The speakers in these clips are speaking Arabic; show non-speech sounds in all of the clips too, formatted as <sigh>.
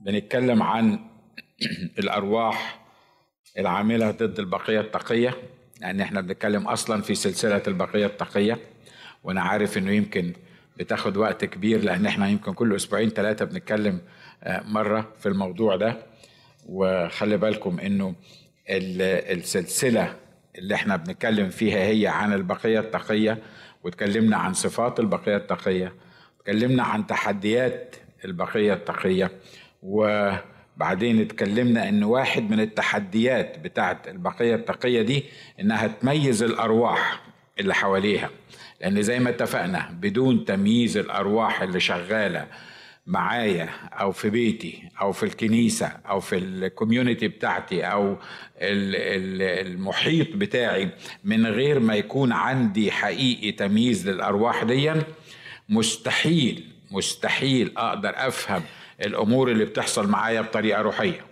بنتكلم عن <clears throat> الأرواح العاملة ضد البقية التقية لأن إحنا بنتكلم أصلا في سلسلة البقية التقية وأنا عارف إنه يمكن بتاخد وقت كبير لأن إحنا يمكن كل أسبوعين ثلاثة بنتكلم آه، مرة في الموضوع ده. وخلي بالكم إنه السلسلة اللي إحنا بنتكلم فيها هي عن البقية التقية وتكلمنا عن صفات البقية التقية تكلمنا عن تحديات البقية التقية. وبعدين اتكلمنا إن واحد من التحديات بتاعت البقية التقية دي إنها تميز الأرواح اللي حواليها. لأن زي ما اتفقنا بدون تمييز الأرواح اللي شغالة معايا أو في بيتي أو في الكنيسة أو في الكوميونتي بتاعتي أو المحيط بتاعي من غير ما يكون عندي حقيقي تمييز للأرواح دي مستحيل مستحيل أقدر أفهم الأمور اللي بتحصل معايا بطريقة روحية.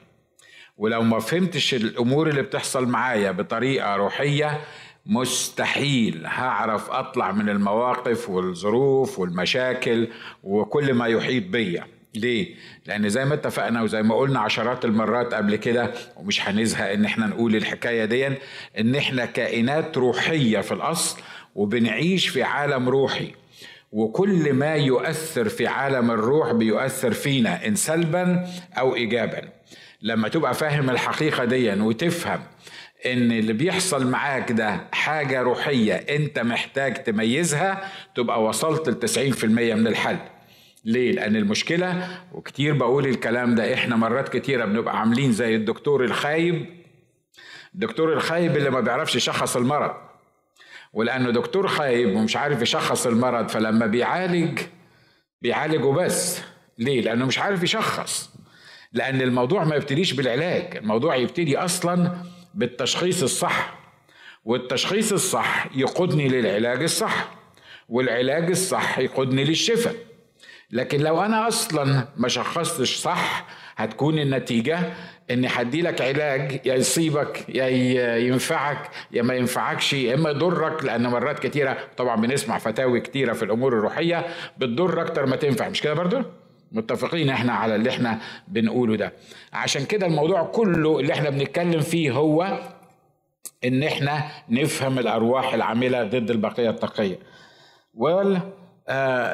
ولو ما فهمتش الأمور اللي بتحصل معايا بطريقة روحية مستحيل هعرف أطلع من المواقف والظروف والمشاكل وكل ما يحيط بيا. ليه؟ لأن زي ما اتفقنا وزي ما قلنا عشرات المرات قبل كده ومش هنزهق إن إحنا نقول الحكاية دي إن إحنا كائنات روحية في الأصل وبنعيش في عالم روحي. وكل ما يؤثر في عالم الروح بيؤثر فينا إن سلبا أو إيجابا. لما تبقى فاهم الحقيقة دي وتفهم إن اللي بيحصل معاك ده حاجة روحية أنت محتاج تميزها تبقى وصلت ل 90% من الحل. ليه؟ لأن المشكلة وكتير بقول الكلام ده إحنا مرات كتيرة بنبقى عاملين زي الدكتور الخايب. الدكتور الخايب اللي ما بيعرفش يشخص المرض. ولأنه دكتور خايب ومش عارف يشخص المرض فلما بيعالج بيعالجه بس. ليه؟ لأنه مش عارف يشخص. لأن الموضوع ما يبتديش بالعلاج الموضوع يبتدي أصلا بالتشخيص الصح. والتشخيص الصح يقودني للعلاج الصح والعلاج الصح يقودني للشفاء. لكن لو أنا أصلا ما شخصتش صح هتكون النتيجة ان هدي لك علاج يا يصيبك يا ينفعك يا ما ينفعكش يا إما يضرك لأن مرات كتيرة طبعا بنسمع فتاوي كتيرة في الأمور الروحية بتضر أكتر ما تنفع مش كده برضه متفقين إحنا على اللي إحنا بنقوله ده. عشان كده الموضوع كله اللي إحنا بنتكلم فيه هو إن إحنا نفهم الأرواح العاملة ضد البقية التقية. آه،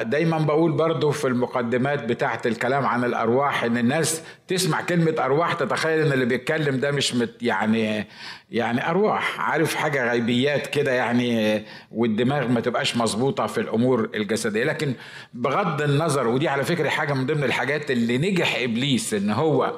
دايما بقول برضو في المقدمات بتاعة الكلام عن الأرواح إن الناس تسمع كلمة أرواح تتخيل إن اللي بيتكلم ده مش مت يعني يعني أرواح عارف حاجة غيبيات كده يعني والدماغ ما تبقاش مظبوطة في الأمور الجسدية. لكن بغض النظر ودي على فكرة حاجة من ضمن الحاجات اللي نجح إبليس إن هو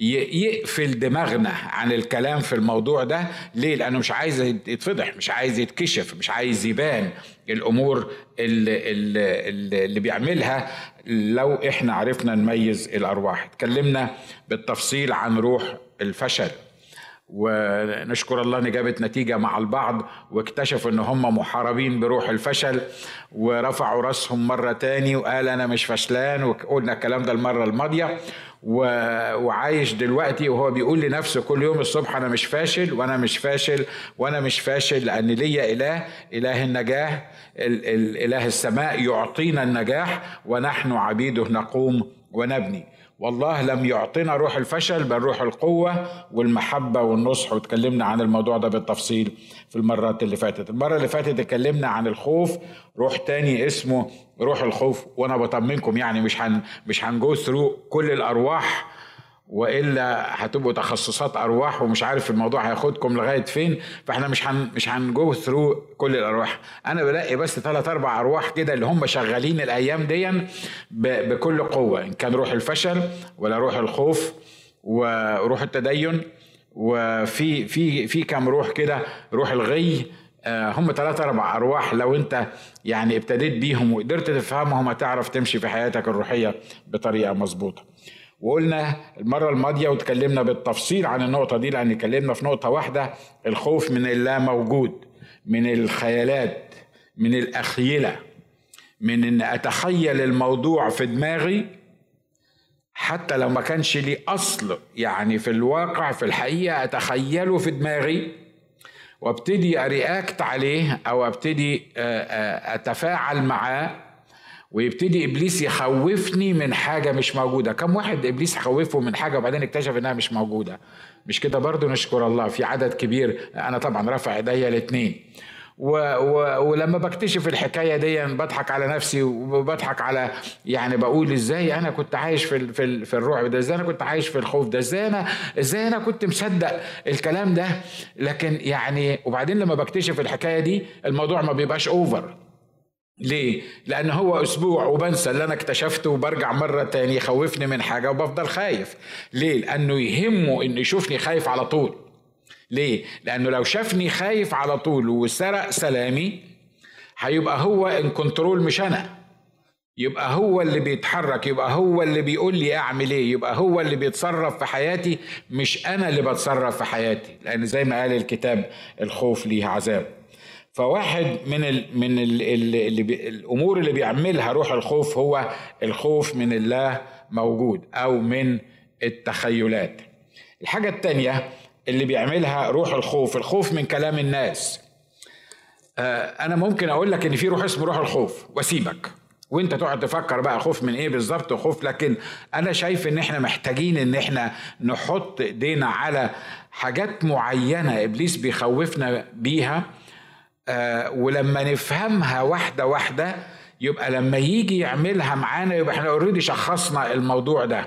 يقفل دماغنا عن الكلام في الموضوع ده. ليه؟ لأنه مش عايز يتفضح مش عايز يتكشف مش عايز يبان الأمور اللي, اللي, اللي بيعملها لو إحنا عرفنا نميز الأرواح. اتكلمنا بالتفصيل عن روح الفشل. ونشكر الله إن جابت نتيجة مع البعض واكتشفوا إن هم محاربين بروح الفشل ورفعوا رأسهم مرة تاني وقال أنا مش فشلان وقلنا الكلام ده المرة الماضية. وعايش دلوقتي وهو بيقول لنفسه كل يوم الصبح أنا مش فاشل وأنا مش فاشل وأنا مش فاشل لأن ليا إله إله النجاه إله السماء يعطينا النجاح ونحن عبيده نقوم ونبني. والله لم يعطنا روح الفشل بل روح القوة والمحبة والنصح. وتكلمنا عن الموضوع ده بالتفصيل في المرات اللي فاتت. المرة اللي فاتت اتكلمنا عن الخوف روح تاني اسمه روح الخوف. وأنا بطمنكم يعني مش هن مش هنجو ثرو كل الأرواح وإلا هتبقوا تخصصات أرواح ومش عارف الموضوع هياخدكم لغاية فين فإحنا مش هن مش هنجو ثرو كل الأرواح. أنا بلاقي بس ثلاث أربع أرواح كده اللي هم شغالين الأيام دي بكل قوة إن كان روح الفشل ولا روح الخوف وروح التدين وفي في في كام روح كده روح الغي آه، هم ثلاثة أربع أرواح لو أنت يعني ابتديت بيهم وقدرت تفهمهم هتعرف تمشي في حياتك الروحية بطريقة مظبوطة. وقلنا المرة الماضية وتكلمنا بالتفصيل عن النقطة دي لأن اتكلمنا في نقطة واحدة الخوف من اللا موجود من الخيالات من الأخيلة من إن أتخيل الموضوع في دماغي حتى لو ما كانش لي أصل يعني في الواقع في الحقيقة أتخيله في دماغي وأبتدي أرياكت عليه أو أبتدي أتفاعل معاه ويبتدي إبليس يخوفني من حاجة مش موجودة. كم واحد إبليس خوفه من حاجة وبعدين اكتشف إنها مش موجودة؟ مش كده برضو نشكر الله. في عدد كبير أنا طبعا رافع إيديا الاثنين و و ولما بكتشف الحكاية دي بضحك على نفسي وبضحك على يعني بقول إزاي أنا كنت عايش في في, في الرعب ده؟ إزاي أنا كنت عايش في الخوف ده؟ إزاي أنا إزاي أنا كنت مصدق الكلام ده؟ لكن يعني وبعدين لما بكتشف الحكاية دي الموضوع ما بيبقاش اوفر ليه؟ لأن هو أسبوع وبنسى اللي أنا اكتشفته وبرجع مرة تاني يخوفني من حاجة وبفضل خايف. ليه؟ لأنه يهمه إنه يشوفني خايف على طول. ليه؟ لأنه لو شافني خايف على طول وسرق سلامي هيبقى هو ان كنترول مش أنا. يبقى هو اللي بيتحرك يبقى هو اللي بيقول لي أعمل إيه يبقى هو اللي بيتصرف في حياتي مش أنا اللي بتصرف في حياتي لأن زي ما قال الكتاب الخوف ليه عذاب فواحد من ال من ال اللي بي الأمور اللي بيعملها روح الخوف هو الخوف من الله موجود أو من التخيلات. الحاجة الثانية اللي بيعملها روح الخوف الخوف من كلام الناس. آه أنا ممكن أقول لك إن في روح اسمه روح الخوف واسيبك وأنت تقعد تفكر بقى خوف من إيه بالظبط خوف لكن أنا شايف إن إحنا محتاجين إن إحنا نحط إيدينا على حاجات معينة إبليس بيخوفنا بيها. آه ولما نفهمها واحدة واحدة يبقى لما يجي يعملها معانا يبقى إحنا already شخصنا الموضوع ده.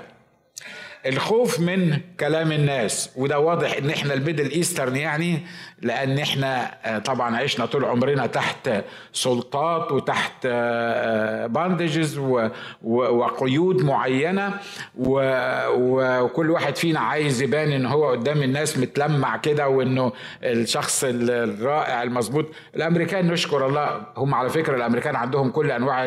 الخوف من كلام الناس وده واضح إن إحنا ال Middle Eastern يعني لأن إحنا آه، طبعا عشنا طول عمرنا تحت سلطات وتحت bondages آه، وقيود معينة وكل واحد فينا عايز يبان إن هو قدام الناس متلمع كده وإنه الشخص الرائع المظبوط. الأمريكان نشكر الله هم على فكرة الأمريكان عندهم كل أنواع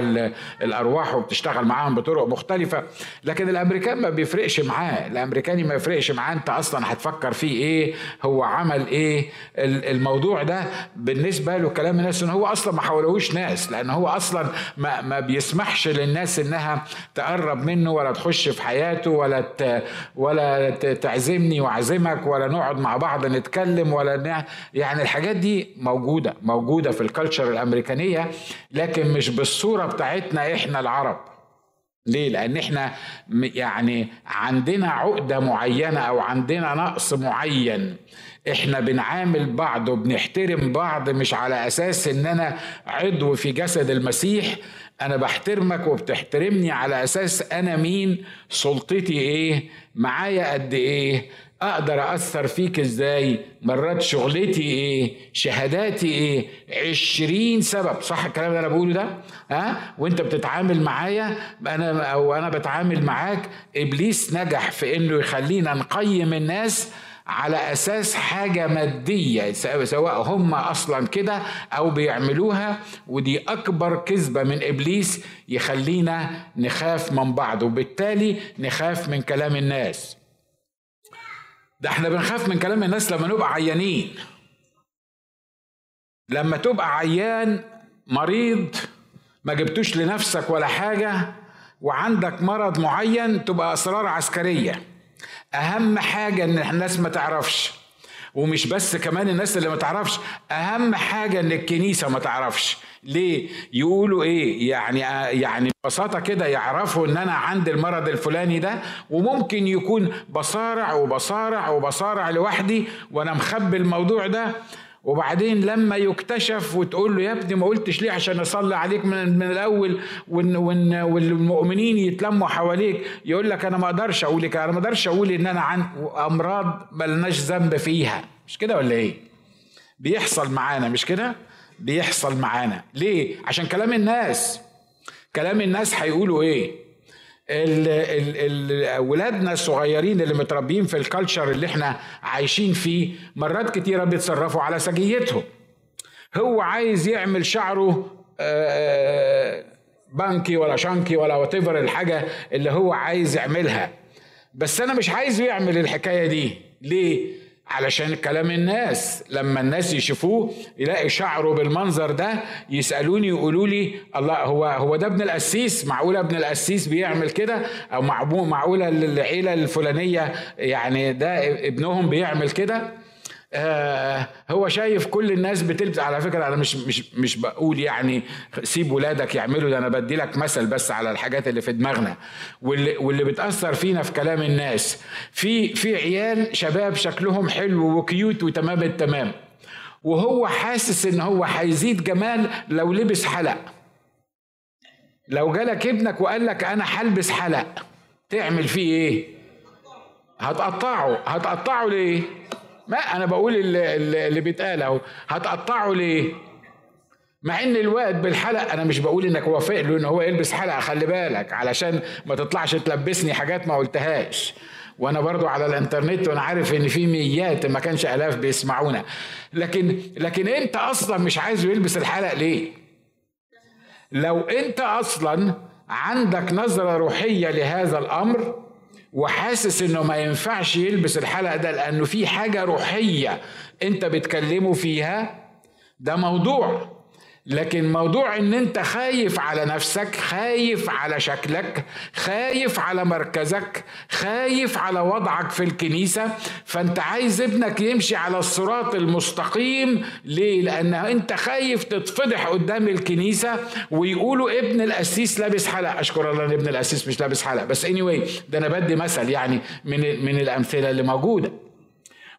الأرواح وبتشتغل معاهم بطرق مختلفة لكن الأمريكان ما بيفرقش معاه الأمريكاني ما يفرقش معاه أنت أصلا هتفكر فيه إيه؟ هو عمل إيه الموضوع ده بالنسبة له كلام الناس إن هو أصلا ما حولهوش ناس لأن هو أصلا ما, ما بيسمحش للناس إنها تقرب منه ولا تخش في حياته ولا ت ولا تعزمني وأعزمك ولا نقعد مع بعض نتكلم ولا يعني الحاجات دي موجودة موجودة في الكالتشر الأمريكانية لكن مش بالصورة بتاعتنا إحنا العرب. ليه؟ لأن إحنا يعني عندنا عقدة معينة أو عندنا نقص معين إحنا بنعامل بعض وبنحترم بعض مش على أساس إن أنا عضو في جسد المسيح أنا بحترمك وبتحترمني على أساس أنا مين سلطتي إيه معايا قد إيه أقدر أثر فيك إزاي؟ مرات شغلتي إيه؟ شهاداتي إيه؟ عشرين سبب صح الكلام اللي أنا بقوله ده؟ ها؟ وأنت بتتعامل معايا أنا أو أنا بتعامل معاك إبليس نجح في إنه يخلينا نقيم الناس على أساس حاجة مادية سواء هم أصلا كده أو بيعملوها ودي أكبر كذبة من إبليس يخلينا نخاف من بعض وبالتالي نخاف من كلام الناس. ده إحنا بنخاف من كلام الناس لما نبقى عيانين. لما تبقى عيان مريض ما جبتوش لنفسك ولا حاجة وعندك مرض معين تبقى أسرار عسكرية. أهم حاجة إن الناس ما تعرفش. ومش بس كمان الناس اللي ما تعرفش أهم حاجة إن الكنيسة ما تعرفش. ليه؟ يقولوا إيه؟ يعني يعني ببساطة كده يعرفوا إن أنا عندي المرض الفلاني ده وممكن يكون بصارع وبصارع وبصارع لوحدي وأنا مخبي الموضوع ده. وبعدين لما يكتشف وتقول له يا ابني ما قلتش ليه عشان أصلي عليك من, من الأول وإن وإن والمؤمنين يتلموا حواليك يقول لك أنا ما أقدرش أقول لك أنا ما أقدرش أقول إن أنا عن أمراض ملناش ذنب فيها مش كده ولا إيه؟ بيحصل معانا مش كده؟ بيحصل معانا ليه؟ عشان كلام الناس كلام الناس هيقولوا إيه؟ ولادنا الصغيرين اللي متربيين في ال culture اللي إحنا عايشين فيه مرات كتيرة بيتصرفوا على سجيتهم. هو عايز يعمل شعره آه، punky ولا شانكي ولا whatever الحاجة اللي هو عايز يعملها. بس أنا مش عايزه يعمل الحكاية دي. ليه؟ علشان كلام الناس. لما الناس يشوفوه يلاقي شعره بالمنظر ده يسألوني يقولوا لي الله هو هو ده ابن القسيس؟ معقولة ابن القسيس بيعمل كده؟ أو معقولة العيلة الفلانية يعني ده ابنهم بيعمل كده؟ آه هو شايف كل الناس بتلبس على فكرة أنا مش مش مش بقول يعني سيب ولادك يعملوا ده أنا بدي لك مثل بس على الحاجات اللي في دماغنا. واللي واللي بتأثر فينا في كلام الناس في في عيال شباب شكلهم حلو وكيوت وتمام التمام وهو حاسس إن هو هيزيد جمال لو لبس حلق. لو جالك ابنك وقال لك أنا هلبس حلق تعمل فيه إيه؟ هتقطعه. هتقطعه ليه؟ ما أنا بقول اللي, اللي بيتقال أهو. هتقطعه ليه؟ مع إن الواد بالحلق أنا مش بقول إنك وافق له ان هو يلبس حلقة خلي بالك علشان ما تطلعش تلبسني حاجات ما قلتهاش. وأنا برضو على الإنترنت وأنا عارف إن في ميات ما كانش آلاف بيسمعونا. لكن لكن أنت أصلا مش عايزه يلبس الحلق ليه؟ لو أنت أصلا عندك نظرة روحية لهذا الأمر وحاسس إنه ما ينفعش يلبس الحلق ده لأنه في حاجة روحية أنت بتكلمه فيها. ده موضوع. لكن موضوع إن أنت خايف على نفسك خايف على شكلك خايف على مركزك خايف على وضعك في الكنيسة فأنت عايز ابنك يمشي على الصراط المستقيم. ليه؟ لأن أنت خايف تتفضح قدام الكنيسة ويقولوا ابن القسيس لابس حلق. أشكر الله إن ابن القسيس مش لابس حلق. بس anyway ده أنا بدي مثل يعني من من الأمثلة اللي موجودة.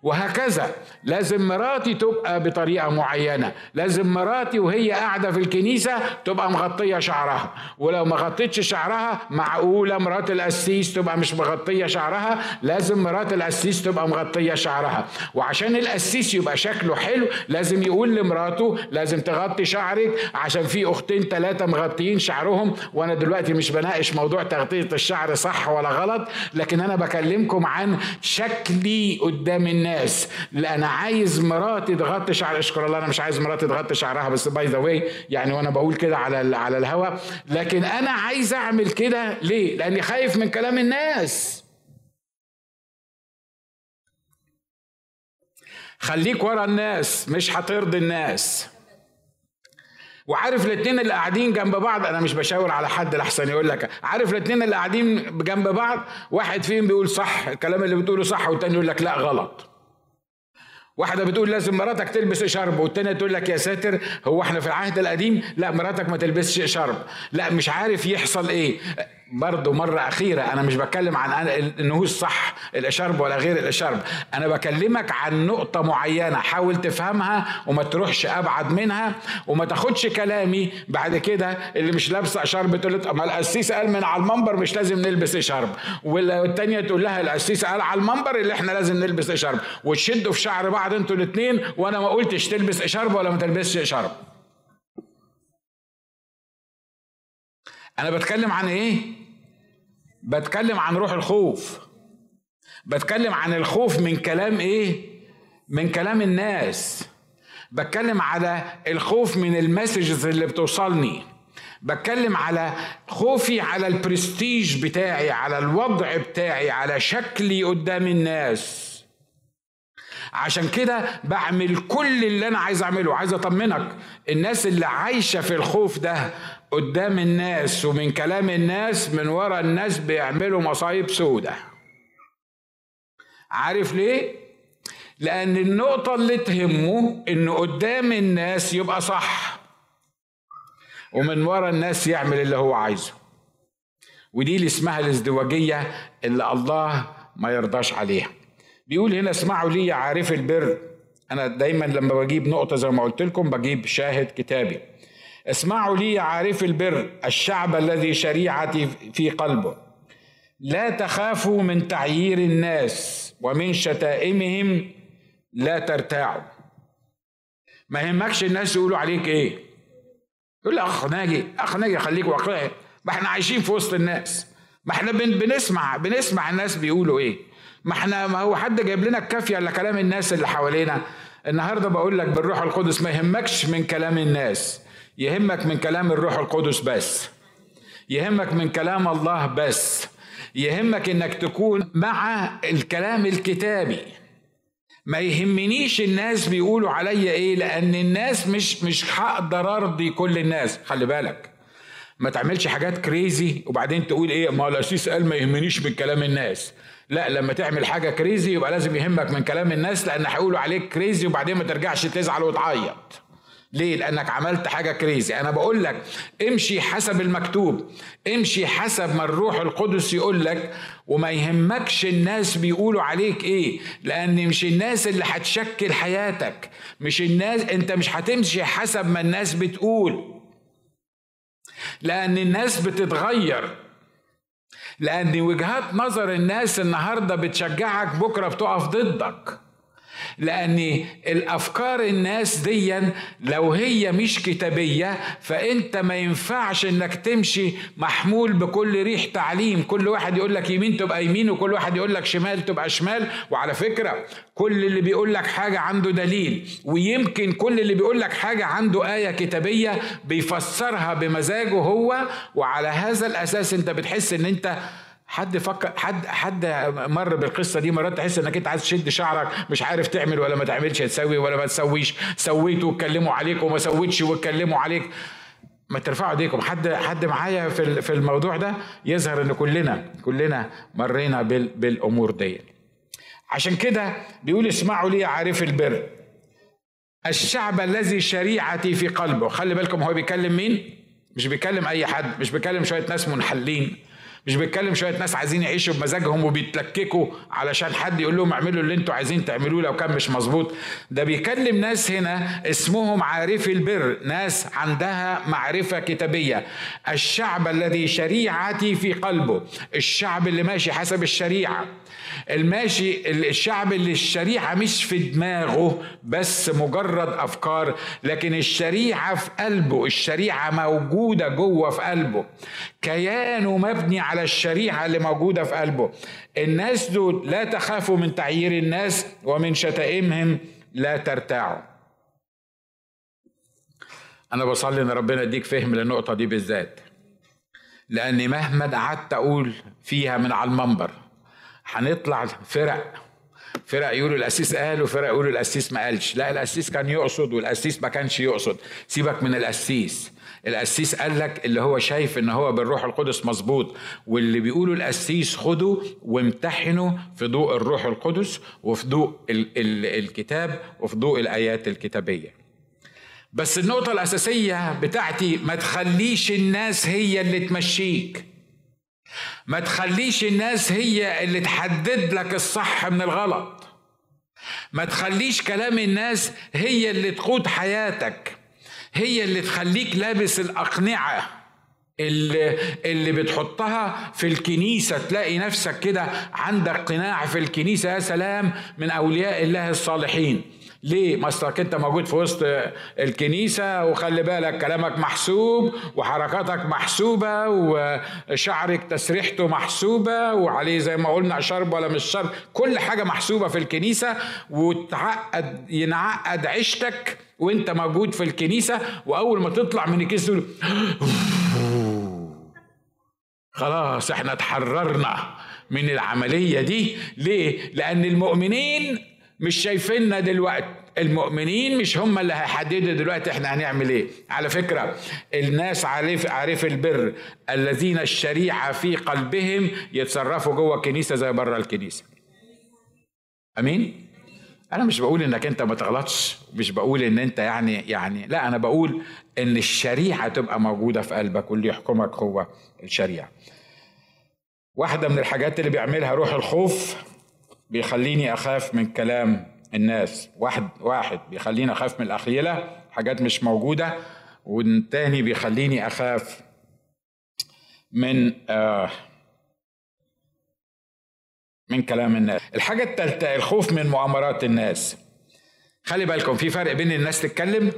وهكذا. لازم مراتي تبقى بطريقة معينة. لازم مراتي وهي قاعدة في الكنيسة تبقى مغطية شعرها. ولو ما غطيتش شعرها معقولة مرات القسيس تبقى مش مغطية شعرها؟ لازم مرات القسيس تبقى مغطية شعرها. وعشان القسيس يبقى شكله حلو لازم يقول لمراته لازم تغطي شعرك عشان في أختين ثلاثة مغطيين شعرهم. وأنا دلوقتي مش بناقش موضوع تغطية الشعر صح ولا غلط لكن أنا بكلمكم عن شكلي قدام الناس. الناس أنا عايز مراتي تغطي شعر اشكر الله أنا مش عايز مراتي تغطي شعرها بس by the way يعني وأنا بقول كده على على الهوا. لكن أنا عايز أعمل كده ليه؟ لأني خايف من كلام الناس. خليك ورا الناس مش هترضي الناس. وعارف الاثنين اللي قاعدين جنب بعض؟ أنا مش بشاور على حد لحسن يقول لك. عارف الاثنين اللي قاعدين جنب بعض؟ واحد فيهم بيقول صح الكلام اللي بتقوله صح والتاني يقول لك لا غلط. واحدة بتقول لازم مراتك تلبس شرب والتانية تقول لك يا ساتر هو إحنا في العهد القديم؟ لا مراتك ما تلبسش شرب لا مش عارف يحصل إيه. برضه مرة أخيرة أنا مش بتكلم عن إنه الصح الإشارب ولا غير الإشارب. أنا بكلمك عن نقطة معينة حاول تفهمها وما تروحش أبعد منها وما تاخدش كلامي بعد كده اللي مش لابسة إشارب تقول ما القسيس قال من على المنبر مش لازم نلبس إشارب. والتانية تقول لها القسيس قال على المنبر اللي إحنا لازم نلبس إشارب. وتشدوا في شعر بعض أنتوا الاتنين وأنا ما قلتش تلبس إشارب ولا ما تلبسش إشارب. أنا بتكلم عن إيه؟ بتكلم عن روح الخوف. بتكلم عن الخوف من كلام إيه؟ من كلام الناس. بتكلم على الخوف من ال messages اللي بتوصلني. بتكلم على خوفي على البرستيج بتاعي على الوضع بتاعي على شكلي قدام الناس. عشان كده بعمل كل اللي أنا عايز أعمله. عايز أطمنك الناس اللي عايشة في الخوف ده قدام الناس ومن كلام الناس من ورا الناس بيعملوا مصايب سودة. عارف ليه؟ لأن النقطة اللي تهمه انه قدام الناس يبقى صح ومن ورا الناس يعمل اللي هو عايزه. ودي اللي اسمها الازدواجية اللي الله ما يرضاش عليها. بيقول هنا اسمعوا لي يا عارف البر. أنا دايما لما بجيب نقطة زي ما قلت لكم بجيب شاهد كتابي. اسمعوا لي عارف البر الشعب الذي شريعتي في قلبه. لا تخافوا من تعيير الناس ومن شتائمهم لا ترتاعوا. ما يهمكش الناس يقولوا عليك إيه. يقول أخ ناجي أخ ناجي خليك واقعي. ما إحنا عايشين في وسط الناس. ما إحنا بنسمع بنسمع الناس بيقولوا إيه. ما إحنا ما هو حد جايب لنا الكافية إلا كلام الناس اللي حوالينا. النهارده بقول لك بالروح القدس ما يهمكش من كلام الناس. يهمك من كلام الروح القدس بس. يهمك من كلام الله بس. يهمك إنك تكون مع الكلام الكتابي. ما يهمنيش الناس بيقولوا عليا إيه لأن الناس مش مش هقدر ارضي كل الناس. خلي بالك. ما تعملش حاجات crazy وبعدين تقول إيه ما القسيس قال ما يهمنيش من كلام الناس. لا لما تعمل حاجة crazy يبقى لازم يهمك من كلام الناس لأن هيقولوا عليك crazy وبعدين ما ترجعش تزعل وتعيط. ليه؟ لأنك عملت حاجة كريزي. أنا بقول لك امشي حسب المكتوب. امشي حسب ما الروح القدس يقول لك. وما يهمكش الناس بيقولوا عليك إيه. لأن مش الناس اللي هتشكل حياتك. مش الناس أنت مش هتمشي حسب ما الناس بتقول. لأن الناس بتتغير. لأن وجهات نظر الناس النهارده بتشجعك بكرة بتقف ضدك. لأن الأفكار الناس دي لو هي مش كتابية فأنت ما ينفعش إنك تمشي محمول بكل ريح تعليم. كل واحد يقول لك يمين تبقى يمين وكل واحد يقول لك شمال تبقى شمال. وعلى فكرة كل اللي بيقول لك حاجة عنده دليل. ويمكن كل اللي بيقول لك حاجة عنده آية كتابية بيفسرها بمزاجه هو. وعلى هذا الأساس أنت بتحس إن أنت حد فكر حد حد مر بالقصة دي مرات تحس إنك أنت عايز تشد شعرك مش عارف تعمل ولا ما تعملش تسوي ولا ما تسويش سويت واتكلموا عليك وما سويتش واتكلموا عليك. ما ترفعوا إيديكم. حد حد معايا في في الموضوع ده؟ يظهر إن كلنا كلنا مرينا بالأمور دي. عشان كده بيقول اسمعوا لي عارف البر. الشعب الذي شريعتي في قلبه. خلي بالكم هو بيكلم مين؟ مش بيكلم أي حد مش بيكلم شوية ناس منحلين. مش بيتكلم شوية ناس عايزين يعيشوا بمزاجهم وبيتلككوا علشان حد يقول لهم اعملوا اللي أنتوا عايزين تعملوه لو كان مش مظبوط. ده بيكلم ناس هنا اسمهم عارفي البر ناس عندها معرفة كتابية. الشعب الذي شريعتي في قلبه الشعب اللي ماشي حسب الشريعة. الماشي الشعب اللي الشريعة مش في دماغه بس مجرد أفكار. لكن الشريعة في قلبه الشريعة موجودة جوه في قلبه. كيانه مبني على الشريعة اللي موجودة في قلبه. الناس دول لا تخافوا من تعيير الناس ومن شتائمهم لا ترتاعوا. أنا بصلي إن ربنا يديك فهم للنقطة دي بالذات. لأني مهما قعدت أقول فيها من على المنبر هنطلع فرق. فرق يقولوا القسيس قال وفرق يقولوا القسيس ما قالش. لا القسيس كان يقصد والقسيس ما كانش يقصد. سيبك من القسيس القسيس قال لك اللي هو شايف إن هو بالروح القدس مظبوط. واللي بيقولوا القسيس خدوا وامتحنوا في ضوء الروح القدس وفي ضوء ال- ال- الكتاب وفي ضوء الآيات الكتابية. بس النقطة الأساسية بتاعتي ما تخليش الناس هي اللي تمشيك. ما تخليش الناس هي اللي تحدد لك الصح من الغلط. ما تخليش كلام الناس هي اللي تقود حياتك هي اللي تخليك لابس الأقنعة اللي, اللي بتحطها في الكنيسة. تلاقي نفسك كده عندك قناع في الكنيسة يا سلام من أولياء الله الصالحين. ليه؟ ما أصلك أنت موجود في وسط الكنيسة وخلي بالك كلامك محسوب وحركاتك محسوبة وشعرك تسريحته محسوبة وعليه زي ما قلنا شرب ولا مش شرب كل حاجة محسوبة في الكنيسة وتعقد ينعقد عيشتك وأنت موجود في الكنيسة وأول ما تطلع من الكنيسة تقول خلاص إحنا اتحررنا من العملية دي ليه؟ لأن المؤمنين مش شايفيننا دلوقتي المؤمنين مش هم اللي هيحددوا دلوقتي إحنا هنعمل إيه. على فكرة الناس عارف عارف البر. الذين الشريعة في قلبهم يتصرفوا جوه الكنيسة زي بره الكنيسة. أمين؟ أنا مش بقول إنك أنت ما تغلطش مش بقول إن أنت يعني يعني لا أنا بقول إن الشريعة تبقى موجودة في قلبك واللي يحكمك هو الشريعة. واحدة من الحاجات اللي بيعملها روح الخوف بيخليني أخاف من كلام الناس. واحد واحد بيخليني أخاف من الأخيلة حاجات مش موجودة والتاني بيخليني أخاف من آه من كلام الناس. الحاجة الثالثه الخوف من مؤامرات الناس. خلي بالكم في فرق بين الناس تتكلم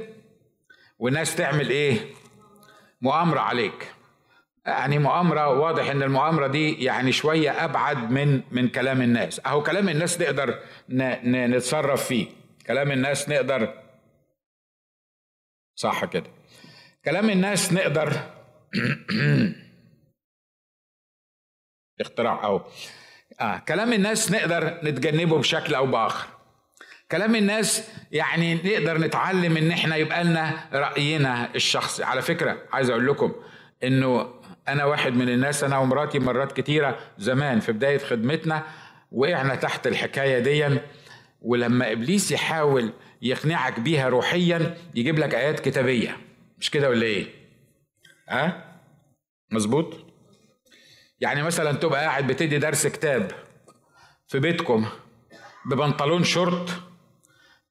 والناس تعمل إيه؟ مؤامرة عليك. يعني مؤامرة واضح إن المؤامرة دي يعني شوية أبعد من من كلام الناس. أهو كلام الناس نقدر نتصرف فيه. كلام الناس نقدر صح كده. كلام الناس نقدر <clears throat> اختراع أو آه كلام الناس نقدر نتجنبه بشكل أو بآخر. كلام الناس يعني نقدر نتعلم إن إحنا يبقى لنا رأينا الشخصي. على فكرة عايز أقول لكم إنه أنا واحد من الناس أنا ومراتي مرات كتيرة زمان في بداية خدمتنا وقعنا تحت الحكاية دي ولما إبليس يحاول يقنعك بيها روحيا يجيب لك آيات كتابية. مش كده ولا إيه؟ ها؟ أه؟ مظبوط؟ يعني مثلا تبقى قاعد بتدي درس كتاب في بيتكم ببنطلون شورت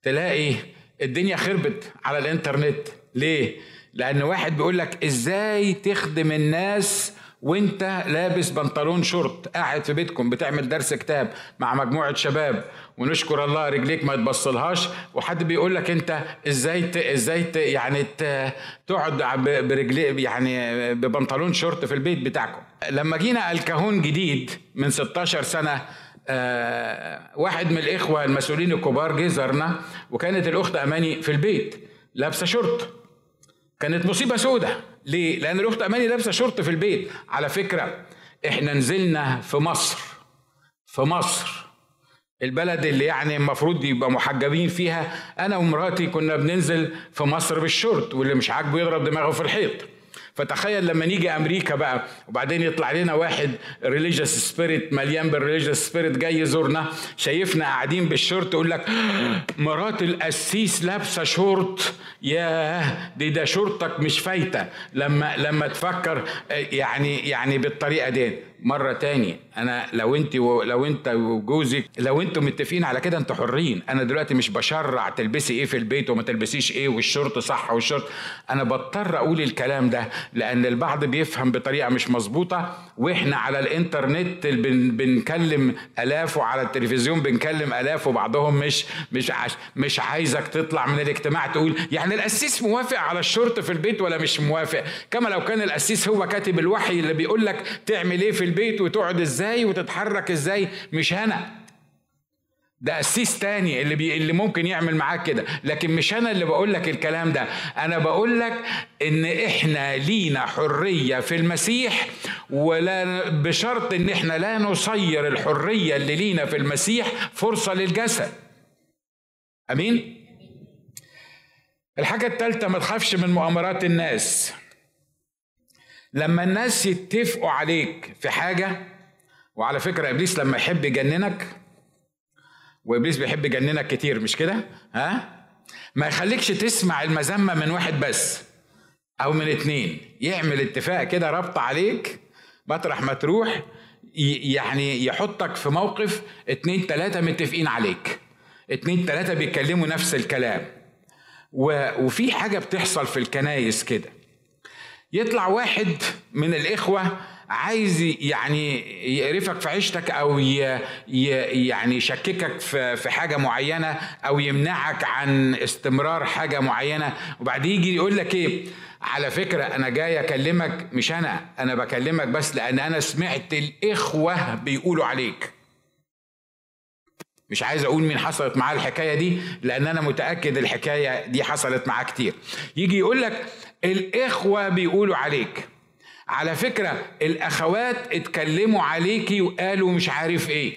تلاقي الدنيا خربت على الإنترنت. ليه؟ لأن واحد بيقول لك إزاي تخدم الناس وأنت لابس بنطلون شورت قاعد في بيتكم بتعمل درس كتاب مع مجموعة شباب ونشكر الله رجليك ما تبصلهاش وحد بيقول لك أنت إزاي ت... إزاي ت... يعني ت... تقعد برجلي يعني ببنطلون شورت في البيت بتاعكم. لما جينا إلكهون جديد من 16 سنة آه واحد من الإخوة المسؤولين الكبار جه زارنا وكانت الأخت أماني في البيت لابسة شورت. كانت مصيبة سودة. ليه؟ لأن الأخت أماني لابسة شورت في البيت. على فكرة إحنا نزلنا في مصر. في مصر. البلد اللي يعني المفروض يبقى محجبين فيها أنا ومراتي كنا بننزل في مصر بالشورت واللي مش عاجبه يضرب دماغه في الحيط. فتخيل لما نيجي أمريكا بقى وبعدين يطلع لنا واحد religious spirit مليان بال religious spirit جاي يزورنا شايفنا قاعدين بالشورت يقول لك مرات القسيس لابسة شورت. ياه دي ده شورتك مش فايتة. لما لما تفكر يعني يعني بالطريقة دي مرة تاني. أنا لو أنت و... لو أنت وجوزك لو أنتم متفقين على كده أنتوا حرين. أنا دلوقتي مش بشرع تلبسي إيه في البيت وما تلبسيش إيه والشرط صح والشرط أنا بضطر أقول الكلام ده لأن البعض بيفهم بطريقة مش مظبوطة. وإحنا على الإنترنت بن... بنكلم آلاف وعلى التلفزيون بنكلم آلاف وبعضهم مش مش عش... مش عايزك تطلع من الاجتماع تقول يعني القسيس موافق على الشرط في البيت ولا مش موافق؟ كما لو كان القسيس هو كاتب الوحي اللي بيقول لك تعمل إيه في البيت وتقعد إزاي وتتحرك إزاي مش أنا. ده قسيس تاني اللي بي اللي ممكن يعمل معاك كده. لكن مش أنا اللي بقول لك الكلام ده. أنا بقول لك إن إحنا لينا حرية في المسيح ولا بشرط إن إحنا لا نصير الحرية اللي لينا في المسيح فرصة للجسد. أمين؟ الحاجة الثالثه ما تخافش من مؤامرات الناس. لما الناس يتفقوا عليك في حاجة وعلى فكرة إبليس لما يحب يجننك وإبليس بيحب يجننك كتير مش كده؟ ها؟ ما يخليكش تسمع المذمة من واحد بس أو من اتنين. يعمل اتفاق كده ربط عليك مطرح ما تروح يعني يحطك في موقف اتنين تلاتة متفقين عليك. اتنين تلاتة بيتكلموا نفس الكلام. وفي حاجة بتحصل في الكنايس كده. يطلع واحد من الإخوة عايز يعني يقرفك في عيشتك أو يعني يشككك في حاجة معينة أو يمنعك عن استمرار حاجة معينة. وبعدين يجي يقول لك إيه؟ على فكرة أنا جاي أكلمك مش أنا أنا بكلمك بس لأن أنا سمعت الإخوة بيقولوا عليك. مش عايز أقول مين حصلت معاه الحكاية دي لأن أنا متأكد الحكاية دي حصلت معاه كتير. يجي يقول لك الإخوة بيقولوا عليك. على فكرة الأخوات اتكلموا عليكي وقالوا مش عارف إيه.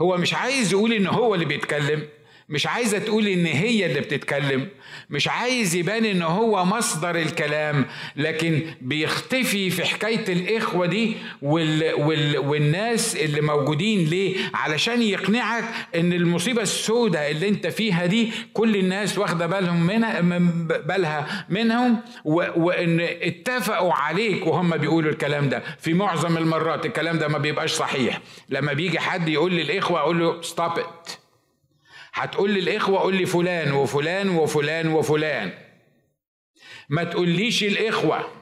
هو مش عايز يقول إن هو اللي بيتكلم. مش عايزة تقول إن هي اللي بتتكلم مش عايز يبان إن هو مصدر الكلام لكن بيختفي في حكاية الإخوة دي وال وال والناس اللي موجودين ليه؟ علشان يقنعك إن المصيبة السوداء اللي أنت فيها دي كل الناس واخدة بالهم منها من بالها منهم وإن اتفقوا عليك وهم بيقولوا الكلام ده. في معظم المرات الكلام ده ما بيبقاش صحيح. لما بيجي حد يقول للإخوة أقول له ستوب هتقول للإخوة قول لي فلان وفلان وفلان وفلان. ما تقوليش الإخوة.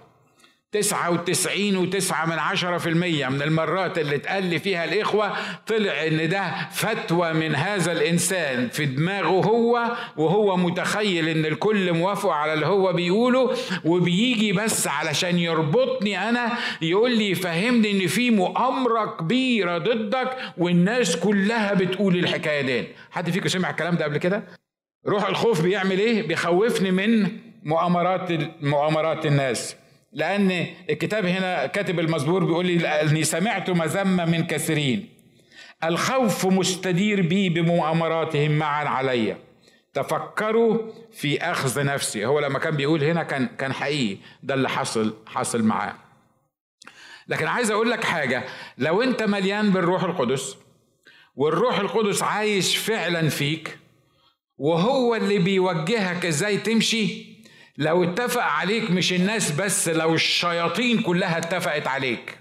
تسعة وتسعين وتسعة من عشرة في المية من المرات اللي اتقال فيها الإخوة طلع إن ده فتوى من هذا الإنسان في دماغه هو وهو متخيل إن الكل موافق على اللي هو بيقوله وبيجي بس علشان يربطني أنا يقول لي يفهمني إن في مؤامرة كبيرة ضدك والناس كلها بتقول الحكاية دي حد فيكم سمع الكلام ده قبل كده؟ روح الخوف بيعمل إيه؟ بيخوفني من مؤامرات مؤامرات الناس لأن الكتاب هنا كاتب المزبور بيقول لي أني سمعت مذمة من كثيرين. الخوف مستدير بي بمؤامراتهم معا علي. تفكروا في أخذ نفسي. هو لما كان بيقول هنا كان كان حقيقي. ده اللي حصل حصل معاه. لكن عايز أقول لك حاجة. لو أنت مليان بالروح القدس والروح القدس عايش فعلا فيك وهو اللي بيوجهك إزاي تمشي لو اتفق عليك مش الناس بس لو الشياطين كلها اتفقت عليك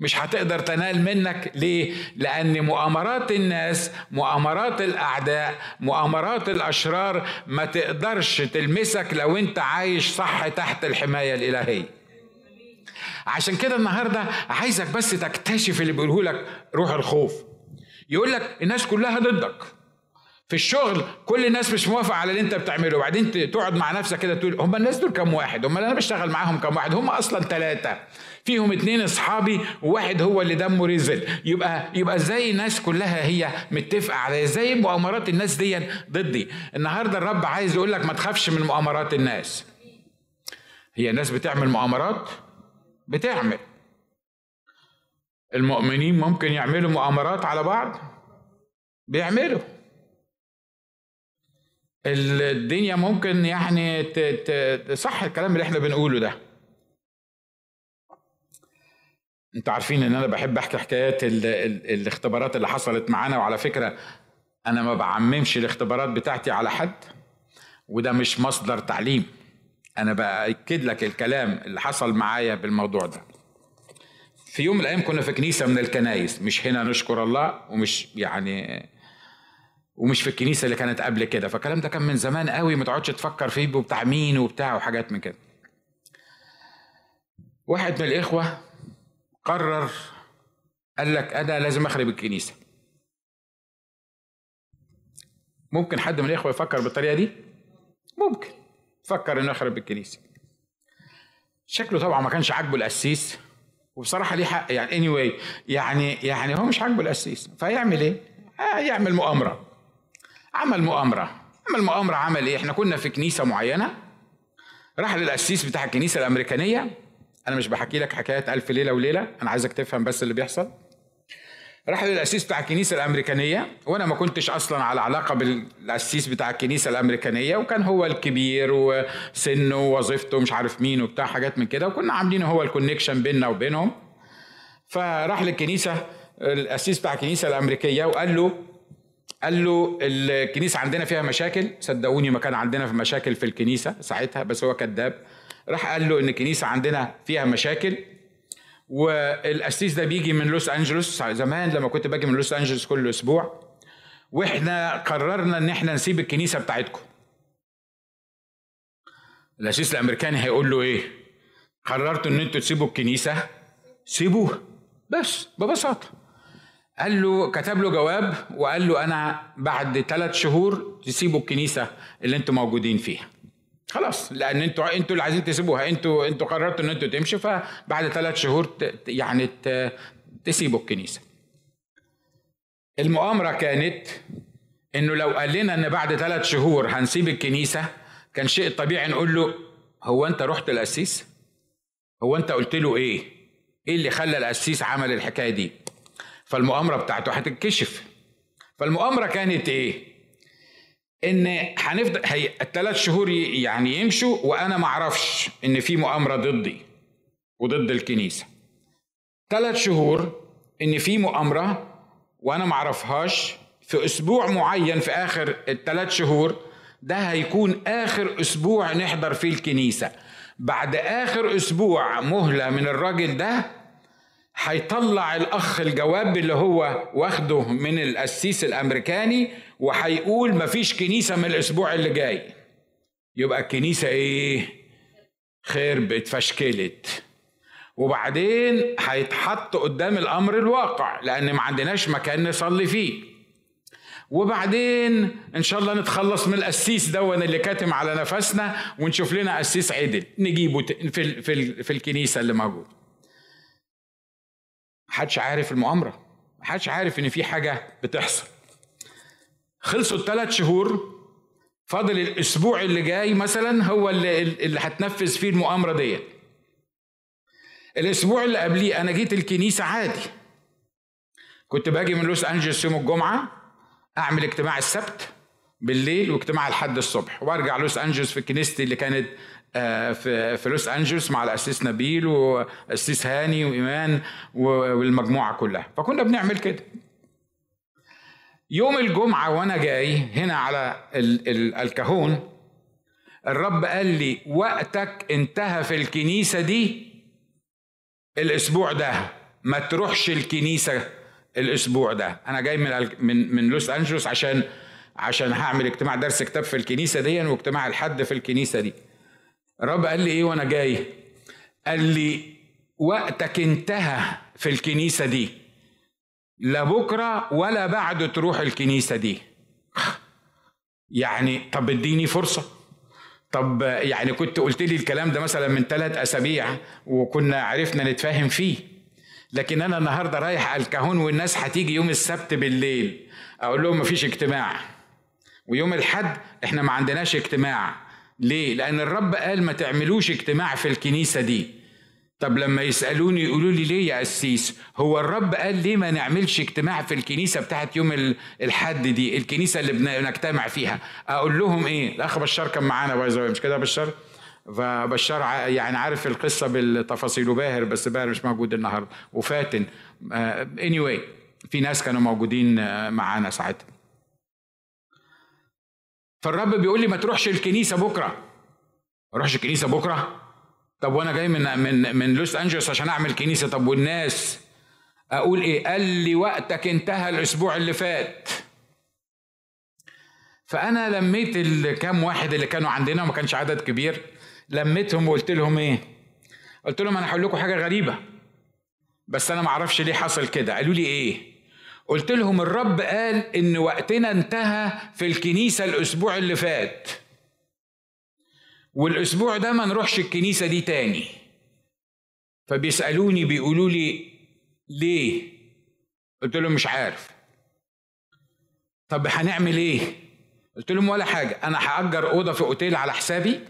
مش هتقدر تنال منك. ليه؟ لأن مؤامرات الناس مؤامرات الأعداء مؤامرات الأشرار ما تقدرش تلمسك لو أنت عايش صح تحت الحماية الإلهية. عشان كده النهارده عايزك بس تكتشف اللي بيقوله لك روح الخوف. يقول لك الناس كلها ضدك. في الشغل كل الناس مش موافقة على اللي انت بتعمله. وبعدين تقعد مع نفسك كده تقول هم الناس دول كام واحد؟ هم أنا بشتغل معاهم كام واحد؟ هم أصلا ثلاثة فيهم اتنين أصحابي وواحد هو اللي دمه رزل. يبقى يبقى إزاي الناس كلها هي متفقة على إزاي مؤامرات الناس دي ضدي. النهارده الرب عايز يقول لك ما تخافش من مؤامرات الناس. هي الناس بتعمل مؤامرات؟ بتعمل. المؤمنين ممكن يعملوا مؤامرات على بعض؟ بيعملوا. الدنيا ممكن يعني صح الكلام اللي إحنا بنقوله ده. أنتوا عارفين ان أنا بحب احكي حكايات ال ال الاختبارات اللي حصلت معانا وعلى فكرة أنا ما بعممش الاختبارات بتاعتي على حد وده مش مصدر تعليم. أنا بأكد لك الكلام اللي حصل معايا بالموضوع ده. في يوم من الأيام كنا في كنيسة من الكنايس مش هنا نشكر الله ومش يعني ومش في الكنيسة اللي كانت قبل كده. فالكلام ده كان من زمان قوي ما تقعدش تفكر فيه وبتاع مين وبتاع وحاجات من كده. واحد من الإخوة قرر قال لك أنا لازم أخرب الكنيسة. ممكن حد من الإخوة يفكر بالطريقة دي؟ ممكن. فكر إنه يخرب الكنيسة. شكله طبعا ما كانش عاجبه القسيس. وبصراحة ليه حق يعني اني anyway يعني يعني هو مش عاجبه القسيس. فيعمل إيه؟ آه يعمل مؤامرة. عمل مؤامرة. عمل مؤامرة عمل إيه؟ إحنا كنا في كنيسة معينة. راح للقسيس بتاع الكنيسة الأمريكانية. أنا مش بحكي لك حكايات ألف ليلة وليلة أنا عايزك تفهم بس اللي بيحصل. راح للأسيس بتاع الكنيسة الأمريكانية وأنا ما كنتش أصلا على علاقة بالأسيس بتاع الكنيسة الأمريكانية وكان هو الكبير وسنه ووظيفته مش عارف مين وبتاع حاجات من كده وكنا عاملين هو الكونكشن بيننا وبينهم. فراح للكنيسة الأسيس بتاع الكنيسة الأمريكية وقال له قال له الكنيسة عندنا فيها مشاكل. صدقوني ما كان عندنا في مشاكل في الكنيسة ساعتها بس هو كذاب. راح قال له إن الكنيسة عندنا فيها مشاكل والقسيس ده بيجي من لوس أنجلوس. زمان لما كنت باجي من لوس أنجلوس كل أسبوع وإحنا قررنا إن إحنا نسيب الكنيسة بتاعتكم. القسيس الأمريكاني هيقول له إيه؟ قررتوا إن أنتوا تسيبوا الكنيسة؟ سيبوها بس ببساطة. قال له كتب له جواب وقال له أنا بعد ثلاث شهور تسيبوا الكنيسة اللي أنتوا موجودين فيها. خلاص. لأن أنتوا أنتوا اللي عايزين تسيبوها. أنتوا أنتوا قررتوا إن أنتوا تمشوا فبعد ثلاث شهور يعني تسيبوا الكنيسة. المؤامرة كانت إنه لو قال لنا إن بعد ثلاث شهور هنسيب الكنيسة كان شيء طبيعي نقول له هو أنت رحت القسيس؟ هو أنت قلت له إيه؟ إيه اللي خلى القسيس عمل الحكاية دي؟ فالمؤامرة بتاعته هتتكشف. فالمؤامرة كانت إيه؟ إن هنفضل هي الثلاث شهور يعني يمشوا وأنا ما أعرفش إن في مؤامرة ضدي وضد الكنيسة. ثلاث شهور إن في مؤامرة وأنا ما أعرفهاش في أسبوع معين في آخر الثلاث شهور ده هيكون آخر أسبوع نحضر فيه الكنيسة. بعد آخر أسبوع مهلة من الراجل ده هيطلع الأخ الجواب اللي هو واخده من القسيس الأمريكاني وهيقول مفيش كنيسة من الأسبوع اللي جاي. يبقى الكنيسة إيه؟ خربت فشكلت وبعدين هيتحط قدام الأمر الواقع لأن ما عندناش مكان نصلي فيه. وبعدين إن شاء الله نتخلص من القسيس دون اللي كاتم على نفسنا ونشوف لنا قسيس عدل. نجيبه في في الكنيسة اللي موجود. محدش عارف المؤامرة. محدش عارف إن في حاجة بتحصل. خلصوا الثلاث شهور. فاضل الأسبوع اللي جاي مثلا هو اللي اللي هتنفذ فيه المؤامرة ديت. الأسبوع اللي قبليه أنا جيت الكنيسة عادي. كنت باجي من لوس أنجلوس يوم الجمعة أعمل اجتماع السبت بالليل واجتماع لحد الصبح وأرجع لوس أنجلوس في كنيستي اللي كانت في في لوس أنجلوس مع الاسيس نبيل والاسيس هاني وإيمان والمجموعة كلها. فكنا بنعمل كده. يوم الجمعة وأنا جاي هنا على الكهون الرب قال لي وقتك انتهى في الكنيسة دي الأسبوع ده. ما تروحش الكنيسة الأسبوع ده. أنا جاي من من من لوس أنجلوس عشان عشان هعمل اجتماع درس كتاب في الكنيسة دي وإجتماع الحد في الكنيسة دي. الرب قال لي إيه وأنا جاي؟ قال لي وقتك انتهى في الكنيسة دي. لا بكرة ولا بعد تروح الكنيسة دي. يعني طب اديني فرصة. طب يعني كنت قلت لي الكلام ده مثلا من ثلاث أسابيع وكنا عرفنا نتفاهم فيه. لكن أنا النهارده رايح الكهون والناس هتيجي يوم السبت بالليل. أقول لهم مفيش اجتماع. ويوم الحد إحنا ما عندناش اجتماع. ليه؟ لأن الرب قال ما تعملوش اجتماع في الكنيسة دي. طب لما يسألوني يقولوا لي ليه يا قسيس هو الرب قال ليه ما نعملش اجتماع في الكنيسة بتاعت يوم الحد دي الكنيسة اللي بنجتمع فيها. أقول لهم إيه؟ الأخ بشار كان معانا باي مش كده بشار؟ فبشار يعني عارف القصة بالتفاصيل وباهر بس باهر مش موجود النهارده وفاتن. اني anyway في ناس كانوا موجودين آه، معانا ساعتها. فالرب بيقول لي ما تروحش الكنيسة بكرة. ما اروحش الكنيسة بكرة؟ طب وأنا جاي من من من لوس أنجلوس عشان أعمل كنيسة. طب والناس؟ أقول إيه؟ قال لي وقتك انتهى الأسبوع اللي فات. فأنا لميت الكام واحد اللي كانوا عندنا وما كانش عدد كبير لميتهم وقلت لهم إيه؟ قلت لهم أنا هقول لكم حاجة غريبة بس أنا ما أعرفش ليه حصل كده. قالوا لي إيه؟ قلت لهم الرب قال إن وقتنا انتهى في الكنيسة الأسبوع اللي فات. والأسبوع ده ما نروحش الكنيسة دي تاني. فبيسألوني بيقولوا لي ليه؟ قلت لهم مش عارف. طب هنعمل إيه؟ قلت لهم ولا حاجة أنا هأجر أوضة في أوتيل على حسابي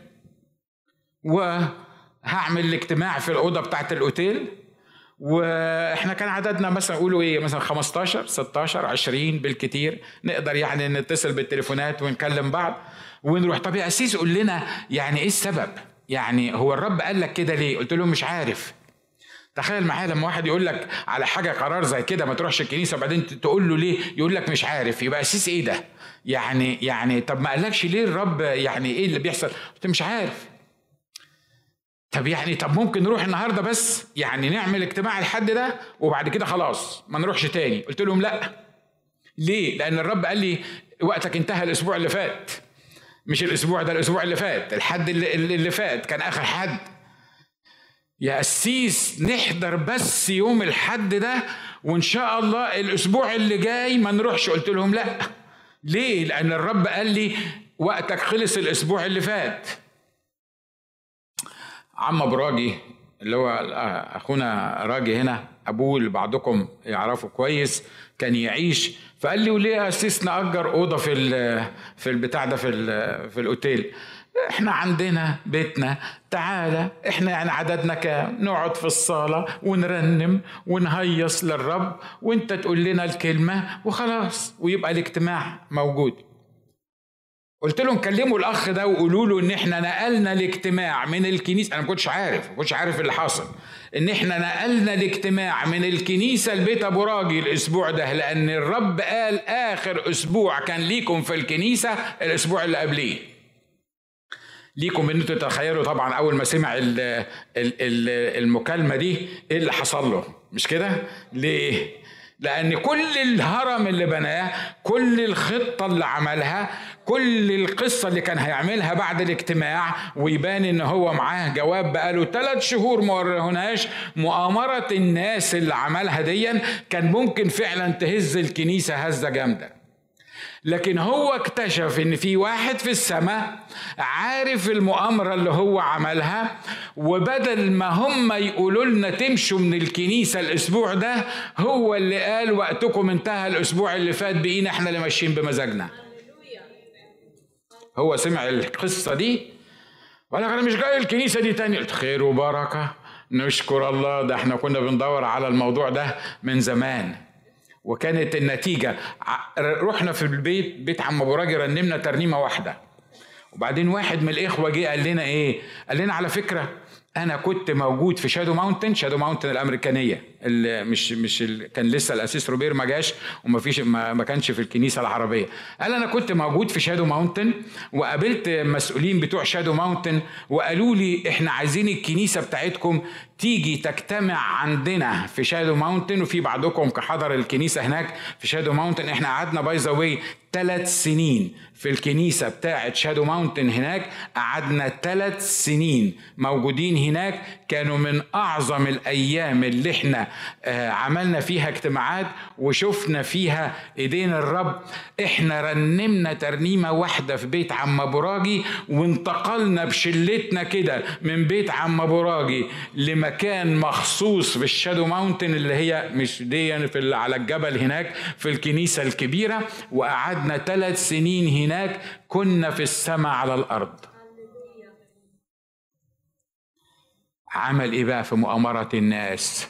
وهعمل الاجتماع في الأوضة بتاعت الأوتيل وإحنا كان عددنا مثلا قولوا إيه مثلا 15 16 20 بالكتير. نقدر يعني نتصل بالتليفونات ونكلم بعض ونروح. طب يا أسيس قول لنا يعني إيه السبب؟ يعني هو الرب قال لك كده ليه؟ قلت له مش عارف. تخيل معايا لما واحد يقول لك على حاجة قرار زي كده ما تروحش الكنيسة وبعدين تقول له ليه؟ يقول لك مش عارف. يبقى أسيس إيه ده؟ يعني يعني طب ما قالكش ليه الرب يعني إيه اللي بيحصل؟ قلت مش عارف. طب يعني طب ممكن نروح النهارده بس؟ يعني نعمل اجتماع الحد ده وبعد كده خلاص ما نروحش تاني. قلت لهم لا. ليه؟ لأن الرب قال لي وقتك انتهى الأسبوع اللي فات. مش الأسبوع ده الأسبوع اللي فات. الحد اللي, اللي فات. كان آخر حد. يا قسيس نحضر بس يوم الحد ده وإن شاء الله الأسبوع اللي جاي ما نروحش. قلت لهم لا. ليه؟ لأن الرب قال لي وقتك خلص الأسبوع اللي فات. عم ابو راجي اللي هو اخونا راجي هنا ابوه اللي بعضكم يعرفه كويس كان يعيش. فقال لي وليه اسيس نأجر أوضة في في البتاع ده في في الأوتيل؟ إحنا عندنا بيتنا تعالى إحنا يعني عددنا كام؟ نقعد في الصالة ونرنم ونهيص للرب وإنت تقول لنا الكلمة وخلاص ويبقى الاجتماع موجود. قلت لهم كلموا الأخ ده وقولوا له إن إحنا نقلنا الاجتماع من الكنيسة. أنا ما كنتش عارف ما كنتش عارف اللي حصل إن إحنا نقلنا الاجتماع من الكنيسة لبيت أبو راجي الأسبوع ده لأن الرب قال آخر أسبوع كان ليكم في الكنيسة الأسبوع اللي قبليه. ليكم إن أنتوا تتخيلوا طبعا أول ما سمع المكالمة دي إيه اللي حصل له؟ مش كده؟ ليه؟ لأن كل الهرم اللي بناه كل الخطة اللي عملها كل القصة اللي كان هيعملها بعد الاجتماع ويبان إن هو معاه جواب بقاله ثلاث شهور ما ورهناش مؤامرة الناس اللي عملها ديا كان ممكن فعلا تهز الكنيسة هزة جامدة. لكن هو اكتشف إن في واحد في السماء عارف المؤامرة اللي هو عملها وبدل ما هم يقولوا لنا تمشوا من الكنيسة الأسبوع ده هو اللي قال وقتكم انتهى الأسبوع اللي فات بقينا إحنا اللي ماشيين بمزاجنا. هو سمع القصة دي وقال أنا مش جاي الكنيسة دي تاني. قلت خير وبركة نشكر الله. ده إحنا كنا بندور على الموضوع ده من زمان وكانت النتيجة. رحنا في البيت بيت عم أبو راجل رنمنا ترنيمة واحدة. وبعدين واحد من الإخوة جه قال لنا إيه؟ قال لنا على فكرة أنا كنت موجود في شادو ماونتن شادو ماونتن الأمريكانية. اللي مش مش اللي كان لسه القسيس روبير ما جاش وما فيش ما, ما كانش في الكنيسة العربية. قال أنا كنت موجود في شادو ماونتن وقابلت مسؤولين بتوع شادو ماونتن وقالوا لي إحنا عايزين الكنيسة بتاعتكم تيجي تجتمع عندنا في شادو ماونتن وفي بعضكم كحضر الكنيسة هناك في شادو ماونتن إحنا قعدنا by the way ثلاث سنين في الكنيسة بتاعة شادو ماونتن هناك. قعدنا ثلاث سنين موجودين هناك. كانوا من أعظم الأيام اللي إحنا عملنا فيها اجتماعات وشفنا فيها ايدين الرب. إحنا رنمنا ترنيمة واحدة في بيت عم براجي وانتقلنا بشلتنا كده من بيت عم براجي لمكان مخصوص في الشادو ماونتن اللي هي مش دي في على الجبل هناك في الكنيسة الكبيرة. وقعدنا ثلاث سنين هناك كنا في السماء على الأرض. عمل إيه بقى في مؤامرة الناس؟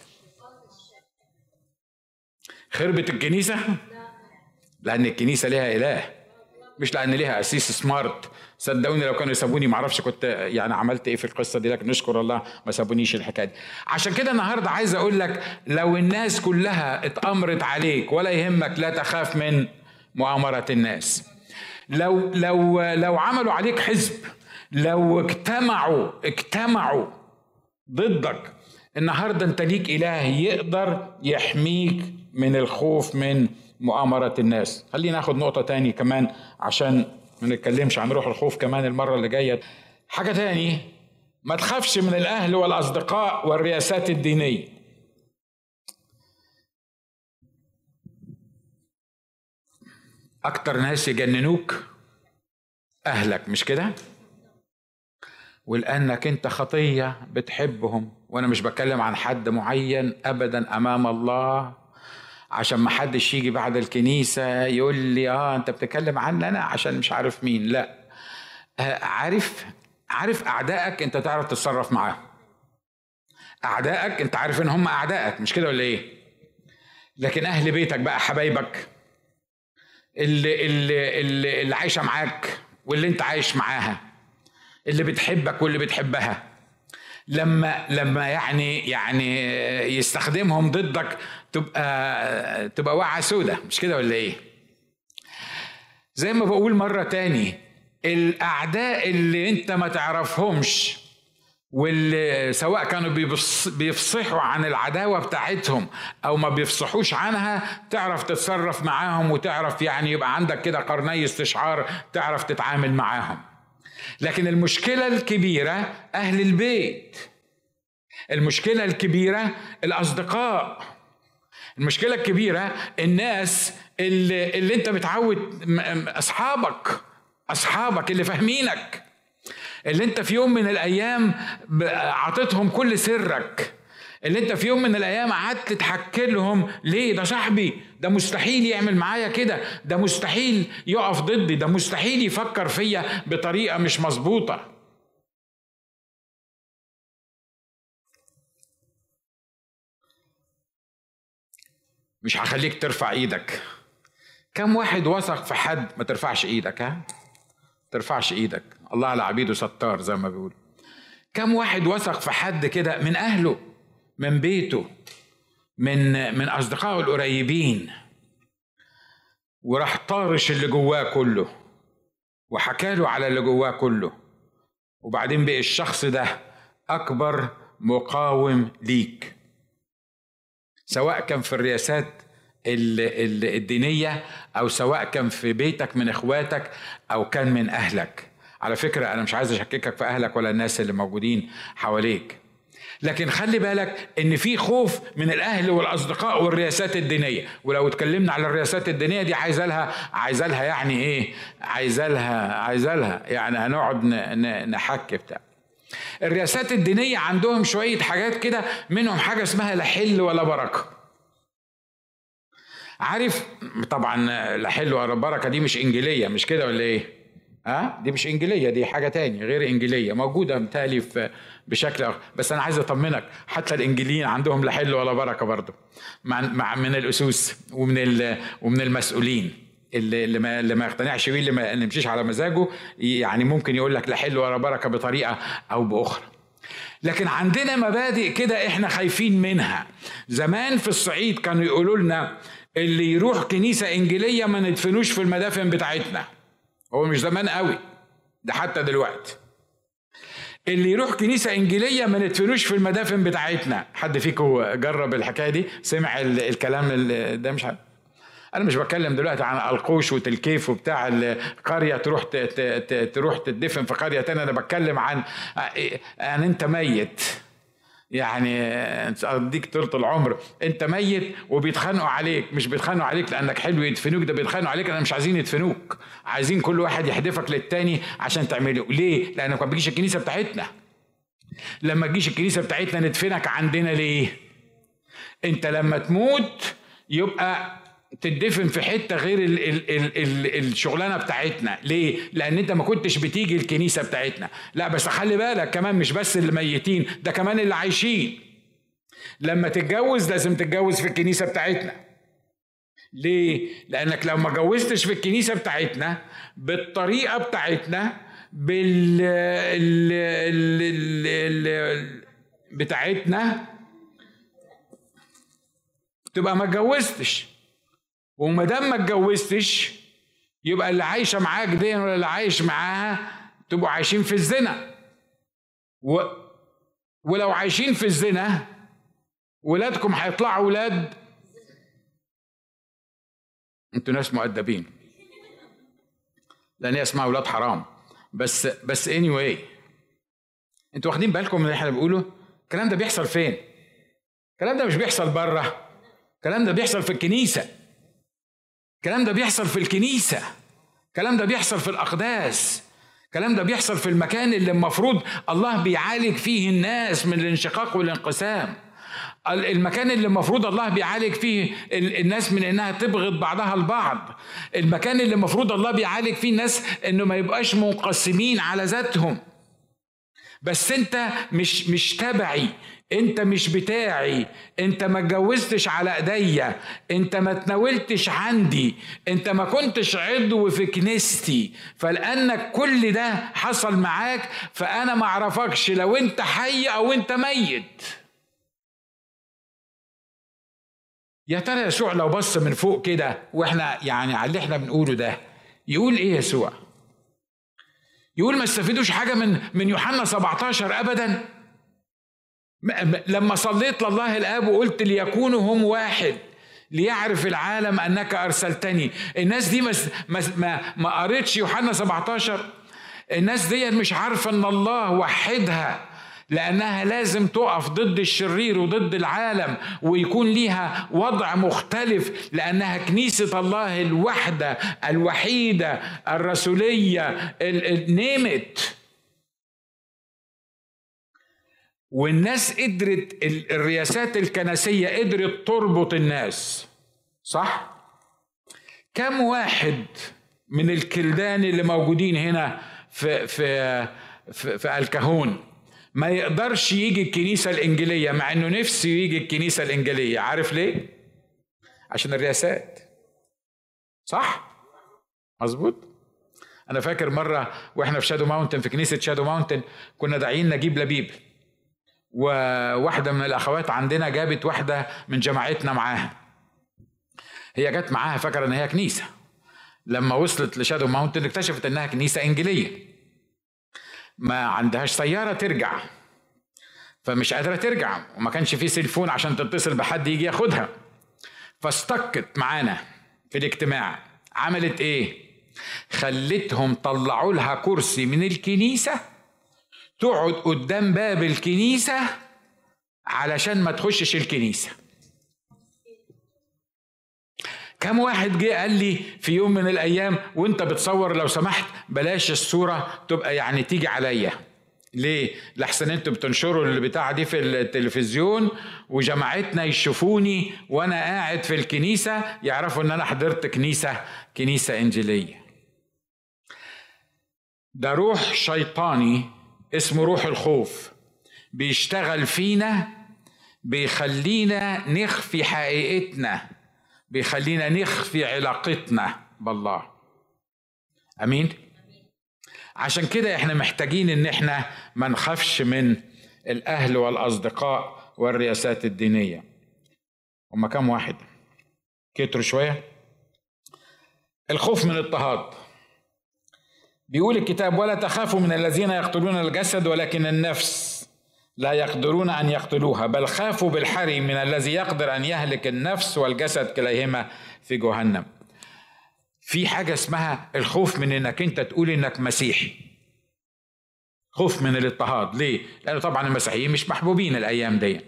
خربت الكنيسة؟ لأن الكنيسة ليها إله. مش لأن ليها أسيس سمارت. صدقوني لو كانوا يسابوني ما أعرفش كنت يعني عملت إيه في القصة دي لكن نشكر الله ما سابونيش الحكاية دي. عشان كده النهارده عايز أقول لك لو الناس كلها اتأمرت عليك ولا يهمك لا تخاف من مؤامرة الناس. لو لو لو عملوا عليك حزب لو اجتمعوا اجتمعوا ضدك النهارده أنت ليك إله يقدر يحميك من الخوف من مؤامرة الناس. خلينا ناخد نقطة تاني كمان عشان ما نتكلمش عن روح الخوف كمان المرة اللي جاية. حاجة تاني ما تخافش من الأهل والأصدقاء والرياسات الدينية. أكتر ناس يجننوك أهلك مش كده؟ ولأنك أنت خطية بتحبهم وأنا مش بتكلم عن حد معين أبدا أمام الله. عشان ما حدش يجي بعد الكنيسة يقول لي آه أنت بتتكلم عني أنا عشان مش عارف مين. لا. آه عارف عارف أعدائك أنت تعرف تتصرف معاهم. أعدائك أنت عارف إن هم أعدائك مش كده ولا إيه؟ لكن أهل بيتك بقى حبايبك اللي اللي اللي, اللي عايشة معاك واللي أنت عايش معاها اللي بتحبك واللي بتحبها. لما لما يعني يعني يستخدمهم ضدك تبقى تبقى وعى سودة مش كده ولا إيه؟ زي ما بقول مرة تاني الأعداء اللي أنت ما تعرفهمش واللي سواء كانوا بيفصحوا عن العداوة بتاعتهم أو ما بيفصحوش عنها تعرف تتصرف معاهم وتعرف يعني يبقى عندك كده قرني استشعار تعرف تتعامل معاهم. لكن المشكلة الكبيرة أهل البيت. المشكلة الكبيرة الأصدقاء. المشكلة الكبيرة الناس اللي, اللي انت متعود أصحابك أصحابك اللي فاهمينك اللي انت في يوم من الأيام عطيتهم كل سرك اللي انت في يوم من الأيام قعدت تحكي لهم ليه؟ ده صاحبي ده مستحيل يعمل معايا كده ده مستحيل يقف ضدي ده مستحيل يفكر فيا بطريقة مش مظبوطة. مش هخليك ترفع إيدك. كم واحد وثق في حد ما ترفعش إيدك ها؟ ترفعش إيدك. الله على عبيده ستار زي ما بيقول كم واحد وثق في حد كده من أهله من بيته من من أصدقائه القريبين وراح طارش اللي جواه كله وحكى له على اللي جواه كله. وبعدين بقى الشخص ده أكبر مقاوم ليك. سواء كان في الرياسات الدينية أو سواء كان في بيتك من إخواتك أو كان من أهلك. على فكرة أنا مش عايز أشككك في أهلك ولا الناس اللي موجودين حواليك. لكن خلي بالك إن في خوف من الأهل والأصدقاء والرياسات الدينية. ولو اتكلمنا على الرياسات الدينية دي عايزه لها عايزه لها يعني إيه؟ عايزه لها عايزه لها يعني هنقعد نحكي بتاع. الرياسات الدينية عندهم شوية حاجات كده منهم حاجة اسمها لا حل ولا بركة. عارف طبعا لا حل ولا بركة دي مش إنجيلية مش كده ولا إيه؟ ها؟ دي مش إنجيلية دي حاجة تاني غير إنجيلية موجودة متهيألي بشكل آخر. بس أنا عايز أطمنك حتى الإنجيليين عندهم لا حل ولا بركة برضه مع, من الأسوس ومن ومن المسؤولين. اللي اللي ما, اللي ما يقتنعش بيه اللي ما يمشيش على مزاجه يعني ممكن يقول لك لا حل ولا بركة بطريقة أو بأخرى. لكن عندنا مبادئ كده إحنا خايفين منها. زمان في الصعيد كانوا يقولوا لنا اللي يروح كنيسة إنجيلية ما ندفنوش في المدافن بتاعتنا. هو مش زمان قوي ده حتى دلوقتي. اللي يروح كنيسة إنجيلية ما ندفنوش في المدافن بتاعتنا. حد فيكم جرب الحكاية دي؟ سمع الكلام ده مش حد. أنا مش بتكلم دلوقتي عن القوش وتلكيف وبتاع القريه تروح تروح تدفن في قرية تانية. أنا بتكلم عن أن أنت ميت. يعني أديك طولة العمر. أنت ميت وبيتخانقوا عليك. مش بيتخانقوا عليك لأنك حلو يدفنوك ده بيتخانقوا عليك أنا مش عايزين يدفنوك. عايزين كل واحد يحدفك للتاني عشان تعمله. ليه؟ لأنك ما بتجيش الكنيسة بتاعتنا. لما تجيش الكنيسة بتاعتنا ندفنك عندنا ليه؟ أنت لما تموت يبقى تدفن في حتة غير ال ال ال ال الشغلانة بتاعتنا. ليه؟ لأن أنت ما كنتش بتيجي الكنيسة بتاعتنا. لا بس خلي بالك كمان مش بس اللي ميتين ده كمان اللي عايشين. لما تتجوز لازم تتجوز في الكنيسة بتاعتنا. ليه؟ لأنك لو ما جوزتش في الكنيسة بتاعتنا بالطريقة بتاعتنا بال ال ال ال ال بتاعتنا تبقى ما اتجوزتش. وما دام ما اتجوزتش يبقى اللي عايشة معاك دي ولا اللي عايش معاها تبقوا عايشين في الزنا. و... ولو عايشين في الزنا ولادكم هيطلعوا ولاد. أنتوا ناس مؤدبين. لأن هي اسمها ولاد حرام. بس بس اني anyway. أنتوا واخدين بالكم من اللي إحنا بنقوله؟ الكلام ده بيحصل فين؟ الكلام ده مش بيحصل بره. الكلام ده بيحصل في الكنيسة. الكلام ده بيحصل في الكنيسة. الكلام ده بيحصل في الأقداس. الكلام ده بيحصل في المكان اللي المفروض الله بيعالج فيه الناس من الانشقاق والانقسام. المكان اللي المفروض الله بيعالج فيه الناس من إنها تبغض بعضها البعض. المكان اللي المفروض الله بيعالج فيه الناس إنه ما يبقاش منقسمين على ذاتهم. بس أنت مش مش تبعي. انت مش بتاعي. انت ما اتجوزتش على ايديا. انت ما تناولتش عندي. انت ما كنتش عضو في كنيستي. فلأنك كل ده حصل معاك فأنا ما أعرفكش لو أنت حي أو أنت ميت. يا ترى يسوع لو بص من فوق كده وإحنا يعني على اللي إحنا بنقوله ده يقول إيه يسوع؟ يقول ما استفيدوش حاجة من من يوحنا 17 ابدا؟ لما صليت لله الآب وقلت ليكونوا هم واحد ليعرف العالم أنك أرسلتني. الناس دي ما ما, ما قريتش يوحنا 17 الناس دي مش عارفة إن الله وحدها لأنها لازم تقف ضد الشرير وضد العالم ويكون ليها وضع مختلف لأنها كنيسة الله الوحدة الوحيدة الرسولية نيمت والناس قدرت الرياسات الكنسية قدرت تربط الناس صح؟ كم واحد من الكلدان اللي موجودين هنا في في في, في الكهون ما يقدرش يجي الكنيسة الإنجيلية مع إنه نفسه يجي الكنيسة الإنجيلية عارف ليه؟ عشان الرياسات صح؟ مظبوط؟ أنا فاكر مرة وإحنا في شادو ماونتن في كنيسة شادو ماونتن كنا داعيين نجيب لبيب وواحدة من الأخوات عندنا جابت واحدة من جماعتنا معاها. هي جت معاها فاكرة إن هي كنيسة. لما وصلت لشادو ماونتن اكتشفت إنها كنيسة إنجيلية. ما عندهاش سيارة ترجع. فمش قادرة ترجع وما كانش في cell phone عشان تتصل بحد يجي ياخدها. ف stuckت معانا في الاجتماع. عملت إيه؟ خلتهم طلعوا لها كرسي من الكنيسة تقعد قدام باب الكنيسة علشان ما تخشش الكنيسة كم واحد جه قال لي في يوم من الأيام وأنت بتصور لو سمحت بلاش الصورة تبقى يعني تيجي عليا ليه؟ لحسن أنتوا بتنشروا البتاعة دي في التلفزيون وجماعتنا يشوفوني وأنا قاعد في الكنيسة يعرفوا إن أنا حضرت كنيسة كنيسة إنجيلية. ده روح شيطاني اسمه روح الخوف. بيشتغل فينا بيخلينا نخفي حقيقتنا بيخلينا نخفي علاقتنا بالله. أمين؟ عشان كده إحنا محتاجين إن إحنا ما نخافش من الأهل والأصدقاء والرياسات الدينية. هما كام واحد؟ كتروا شوية. الخوف من الاضطهاد بيقول الكتاب ولا تخافوا من الذين يقتلون الجسد ولكن النفس لا يقدرون أن يقتلوها بل خافوا بالحري من الذي يقدر أن يهلك النفس والجسد كليهما في جهنم. في حاجة اسمها الخوف من إنك أنت تقول إنك مسيحي. خوف من الاضطهاد. ليه؟ لأنه طبعا المسيحيين مش محبوبين الأيام دي.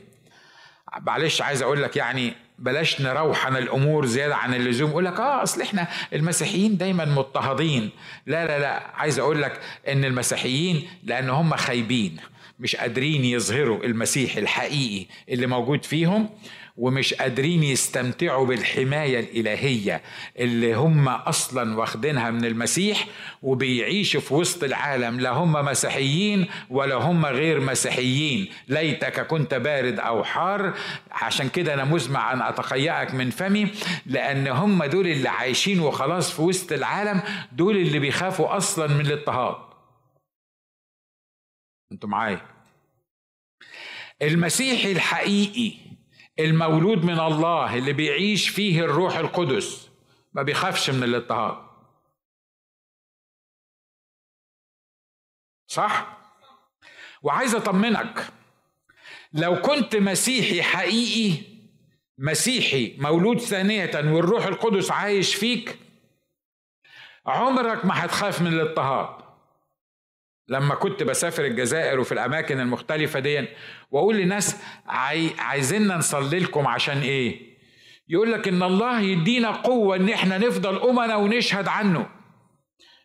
معلش عايز أقول لك يعني بلاش نروحن الأمور زيادة عن اللزوم. يقول لك آه أصل إحنا المسيحيين دايما مضطهدين. لا لا لا. عايز أقول لك إن المسيحيين لأن هم خايبين مش قادرين يظهروا المسيح الحقيقي اللي موجود فيهم. ومش قادرين يستمتعوا بالحماية الإلهية اللي هم أصلا واخدينها من المسيح وبيعيشوا في وسط العالم. لا هم مسيحيين ولا هم غير مسيحيين. ليتك كنت بارد أو حار. عشان كده أنا مزمع أن أتخيأك من فمي لأن هم دول اللي عايشين وخلاص في وسط العالم دول اللي بيخافوا أصلا من الاضطهاد. أنتوا معايا؟ المسيحي الحقيقي المولود من الله اللي بيعيش فيه الروح القدس ما بيخافش من الاضطهاد. صح؟ وعايز أطمنك لو كنت مسيحي حقيقي مسيحي مولود ثانية والروح القدس عايش فيك عمرك ما هتخاف من الاضطهاد. لما كنت بسافر الجزائر وفي الأماكن المختلفة دي وأقول لناس عاي... عايزيننا نصلي لكم عشان إيه؟ يقول لك إن الله يدينا قوة إن إحنا نفضل أمنا ونشهد عنه.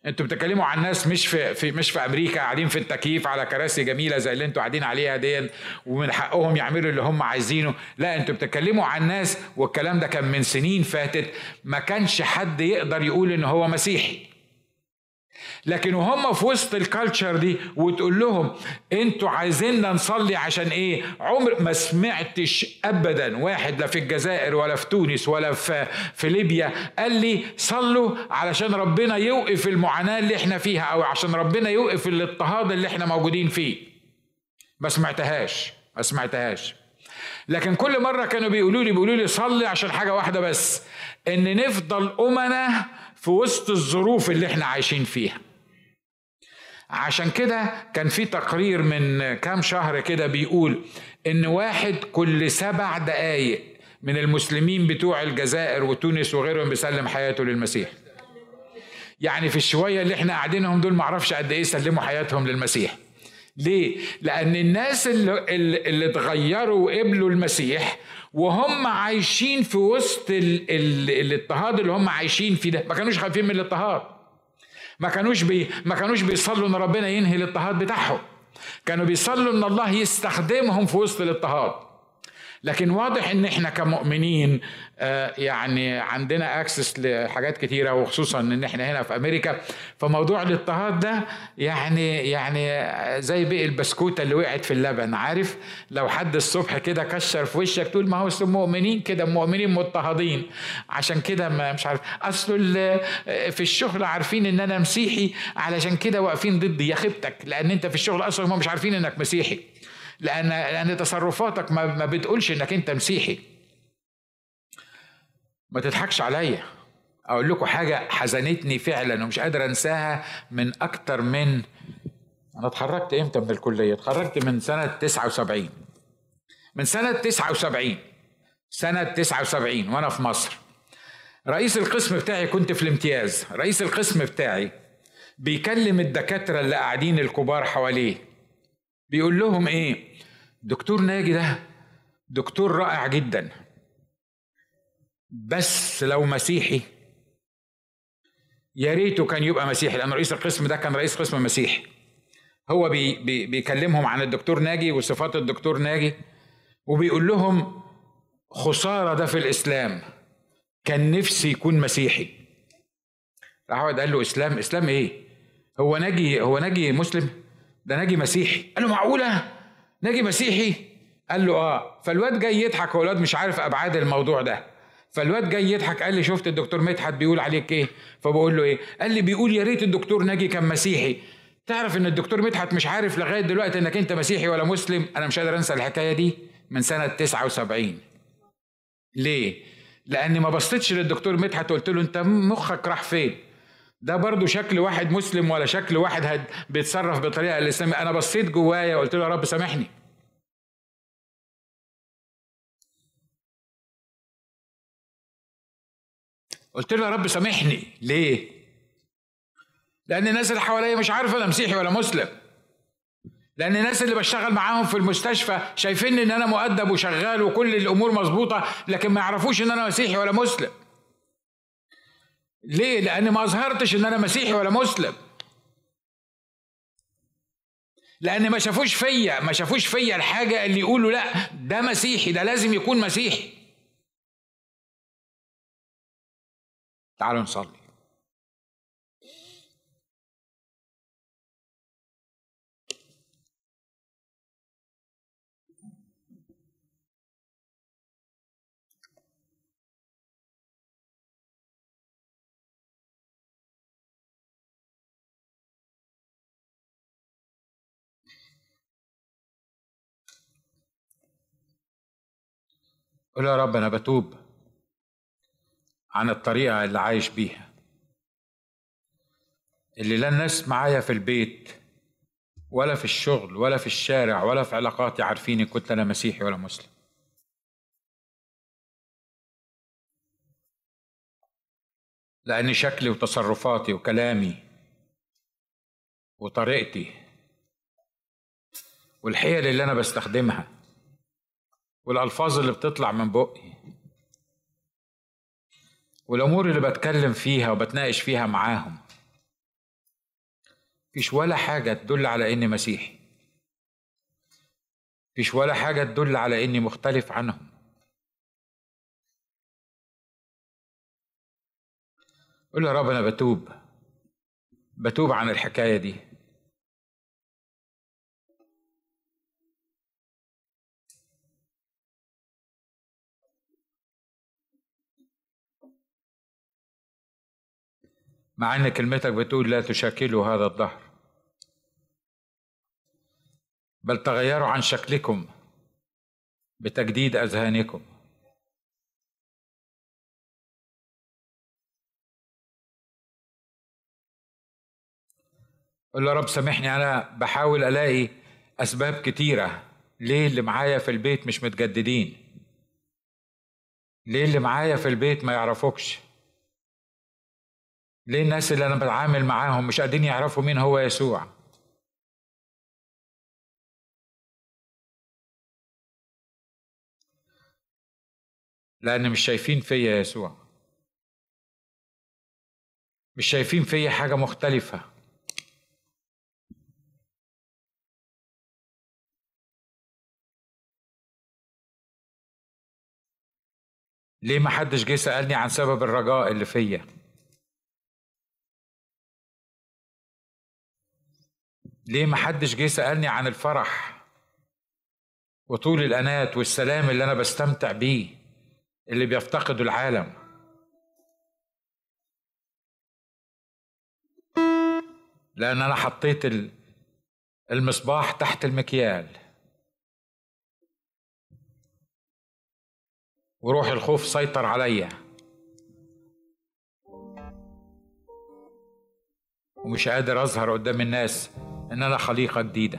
أنتوا بتتكلموا عن ناس مش في, في مش في أمريكا قاعدين في التكييف على كراسي جميلة زي اللي أنتوا قاعدين عليها دي ومن حقهم يعملوا اللي هم عايزينه. لا أنتوا بتتكلموا عن ناس والكلام ده كان من سنين فاتت ما كانش حد يقدر يقول إن هو مسيحي. لكن وهم في وسط الكالتشر دي وتقول لهم أنتوا عايزيننا نصلي عشان إيه؟ عمر ما سمعتش ابدا. واحد لا في الجزائر ولا في تونس ولا في في ليبيا قال لي صلوا علشان ربنا يوقف المعاناة اللي إحنا فيها أو عشان ربنا يوقف الاضطهاد اللي إحنا موجودين فيه. ما سمعتهاش ما سمعتهاش. لكن كل مرة كانوا بيقولوا لي بيقولوا لي صلي عشان حاجة واحدة بس إن نفضل أمنا في وسط الظروف اللي إحنا عايشين فيها. عشان كده كان في تقرير من كام شهر كده بيقول إن واحد كل سبع دقايق من المسلمين بتوع الجزائر وتونس وغيرهم بيسلم حياته للمسيح. يعني في الشوية اللي إحنا قاعدينهم دول معرفش قد إيه سلموا حياتهم للمسيح. ليه؟ لأن الناس اللي, اللي اتغيروا وقبلوا المسيح وهم عايشين في وسط ال ال الاضطهاد اللي هم عايشين فيه ده. ما كانوش خايفين من الاضطهاد. ما كانوش بي ما كانوش بيصلوا ان ربنا ينهي الاضطهاد بتاعهم. كانوا بيصلوا ان الله يستخدمهم في وسط الاضطهاد. لكن واضح إن إحنا كمؤمنين آه، يعني عندنا access لحاجات كتيرة وخصوصا إن إحنا هنا في أمريكا. فموضوع الاضطهاد ده يعني يعني زي بقى البسكوتة اللي وقعت في اللبن عارف؟ لو حد الصبح كده كشر في وشك تقول ما هو مؤمنين كده مؤمنين مضطهدين. عشان كده مش عارف. أصل في الشغل عارفين إن أنا مسيحي علشان كده واقفين ضدي يا خيبتك لأن أنت في الشغل أصلا هم مش عارفين إنك مسيحي. لأن لأن تصرفاتك ما, ما بتقولش إنك أنت مسيحي. ما تضحكش عليا. أقول لكم حاجة حزنتني فعلا ومش قادر أنساها من أكتر من أنا اتخرجت إمتى من الكلية؟ اتخرجت من سنة 79 من سنة 79 سنة 79 وأنا في مصر. رئيس القسم بتاعي كنت في الامتياز. رئيس القسم بتاعي بيكلم الدكاترة اللي قاعدين الكبار حواليه. بيقول لهم إيه؟ دكتور ناجي ده دكتور رائع جدا. بس لو مسيحي يا ريته كان يبقى مسيحي لأن رئيس القسم ده كان رئيس قسم مسيحي. هو بي بي بيكلمهم عن الدكتور ناجي وصفات الدكتور ناجي وبيقول لهم خسارة ده في الإسلام. كان نفسي يكون مسيحي. راح قال له إسلام إسلام إيه؟ هو ناجي هو ناجي مسلم؟ ده ناجي مسيحي. قال له معقولة؟ ناجي مسيحي؟ قال له آه. فالواد جاي يضحك هو الواد مش عارف أبعاد الموضوع ده. فالواد جاي يضحك قال لي شفت الدكتور مدحت بيقول عليك إيه؟ فبقول له إيه؟ قال لي بيقول يا ريت الدكتور ناجي كان مسيحي. تعرف إن الدكتور مدحت مش عارف لغاية دلوقتي إنك أنت مسيحي ولا مسلم؟ أنا مش قادر أنسى الحكاية دي من سنة 79 ليه؟ لأني ما بصيتش للدكتور مدحت قلت له أنت مخك راح فين؟ ده برضو شكل واحد مسلم ولا شكل واحد بيتصرف بطريقة الإسلامية. أنا بصيت جوايا وقلت له يا رب سامحني. قلت له يا رب سامحني. ليه؟ لأن الناس اللي حواليا مش عارفة أنا مسيحي ولا مسلم. لأن الناس اللي بشتغل معاهم في المستشفى شايفين إن أنا مؤدب وشغال وكل الأمور مظبوطة لكن ما يعرفوش إن أنا مسيحي ولا مسلم. ليه؟ لأن ما أظهرتش إن أنا مسيحي ولا مسلم. لأن ما شافوش فيا ما شافوش فيا الحاجة اللي يقولوا لا ده مسيحي ده لازم يكون مسيحي. تعالوا نصلي. قول يا رب أنا بتوب عن الطريقة اللي عايش بيها. اللي لا الناس معايا في البيت ولا في الشغل ولا في الشارع ولا في علاقاتي عارفين كنت أنا مسيحي ولا مسلم. لأن شكلي وتصرفاتي وكلامي وطريقتي والحيل اللي أنا بستخدمها والألفاظ اللي بتطلع من بقي والأمور اللي بتكلم فيها وبتناقش فيها معاهم. مفيش ولا حاجة تدل على إني مسيحي. مفيش ولا حاجة تدل على إني مختلف عنهم. قول يا رب أنا بتوب. بتوب عن الحكاية دي. مع أن كلمتك بتقول لا تشاكلوا هذا الدهر. بل تغيروا عن شكلكم بتجديد أذهانكم. قل يا رب سامحني أنا بحاول ألاقي أسباب كتيرة. ليه اللي معايا في البيت مش متجددين؟ ليه اللي معايا في البيت ما يعرفوكش؟ ليه الناس اللي أنا بتعامل معاهم مش قادرين يعرفوا مين هو يسوع؟ لأن مش شايفين فيا يسوع. مش شايفين فيا حاجة مختلفة. ليه ما حدش جه سألني عن سبب الرجاء اللي فيا؟ ليه ما حدش جه سألني عن الفرح وطول الأنات والسلام اللي أنا بستمتع بيه اللي بيفتقده العالم؟ لأن أنا حطيت المصباح تحت المكيال. وروح الخوف سيطر عليا. ومش قادر أظهر قدام الناس إن أنا خليقة جديدة.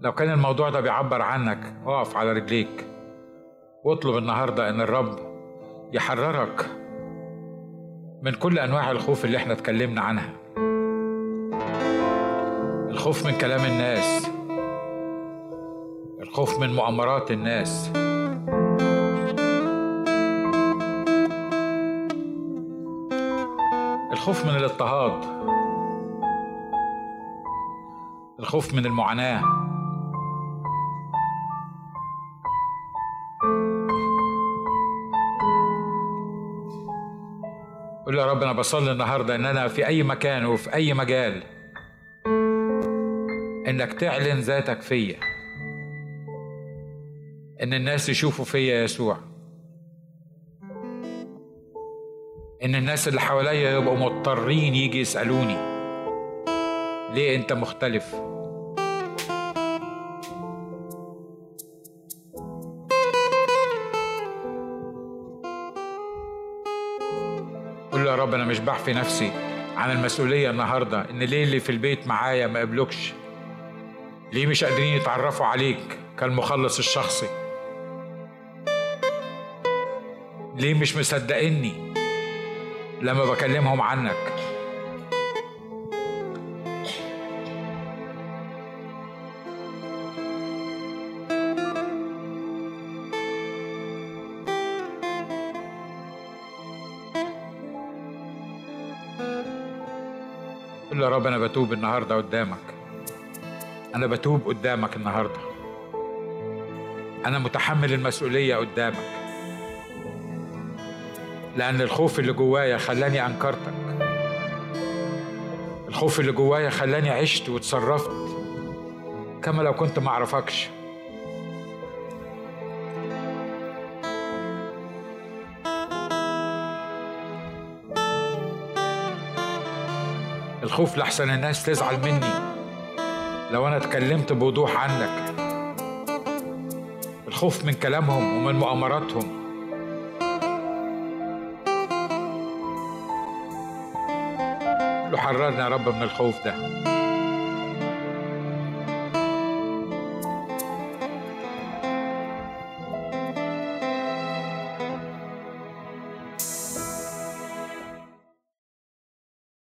لو كان الموضوع ده بيعبر عنك اقف على رجليك. واطلب النهارده إن الرب يحررك من كل أنواع الخوف اللي إحنا اتكلمنا عنها. الخوف من كلام الناس. الخوف من مؤامرات الناس. الخوف من الاضطهاد. الخوف من المعاناة. له يا رب أنا بصلي النهارده ان أنا في أي مكان وفي أي مجال. إنك تعلن ذاتك فيا. إن الناس يشوفوا فيا يسوع. إن الناس اللي حواليا يبقوا مضطرين يجي يسألوني. ليه أنت مختلف؟ قول يا رب أنا مش بحفي نفسي عن المسؤولية النهارده إن ليه اللي في البيت معايا ما قبلوكش؟ ليه مش قادرين يتعرفوا عليك كالمخلص الشخصي؟ ليه مش مصدقيني؟ لما بكلمهم عنك. له يا رب أنا بتوب النهارده قدامك. أنا بتوب قدامك النهارده. أنا متحمل المسؤولية قدامك. لأن الخوف اللي جوايا خلاني أنكرتك. الخوف اللي جوايا خلاني عشت وتصرفت كما لو كنت ما أعرفكش. الخوف لحسن الناس تزعل مني لو أنا اتكلمت بوضوح عنك. الخوف من كلامهم ومن مؤامراتهم. حررنا يا رب من الخوف ده.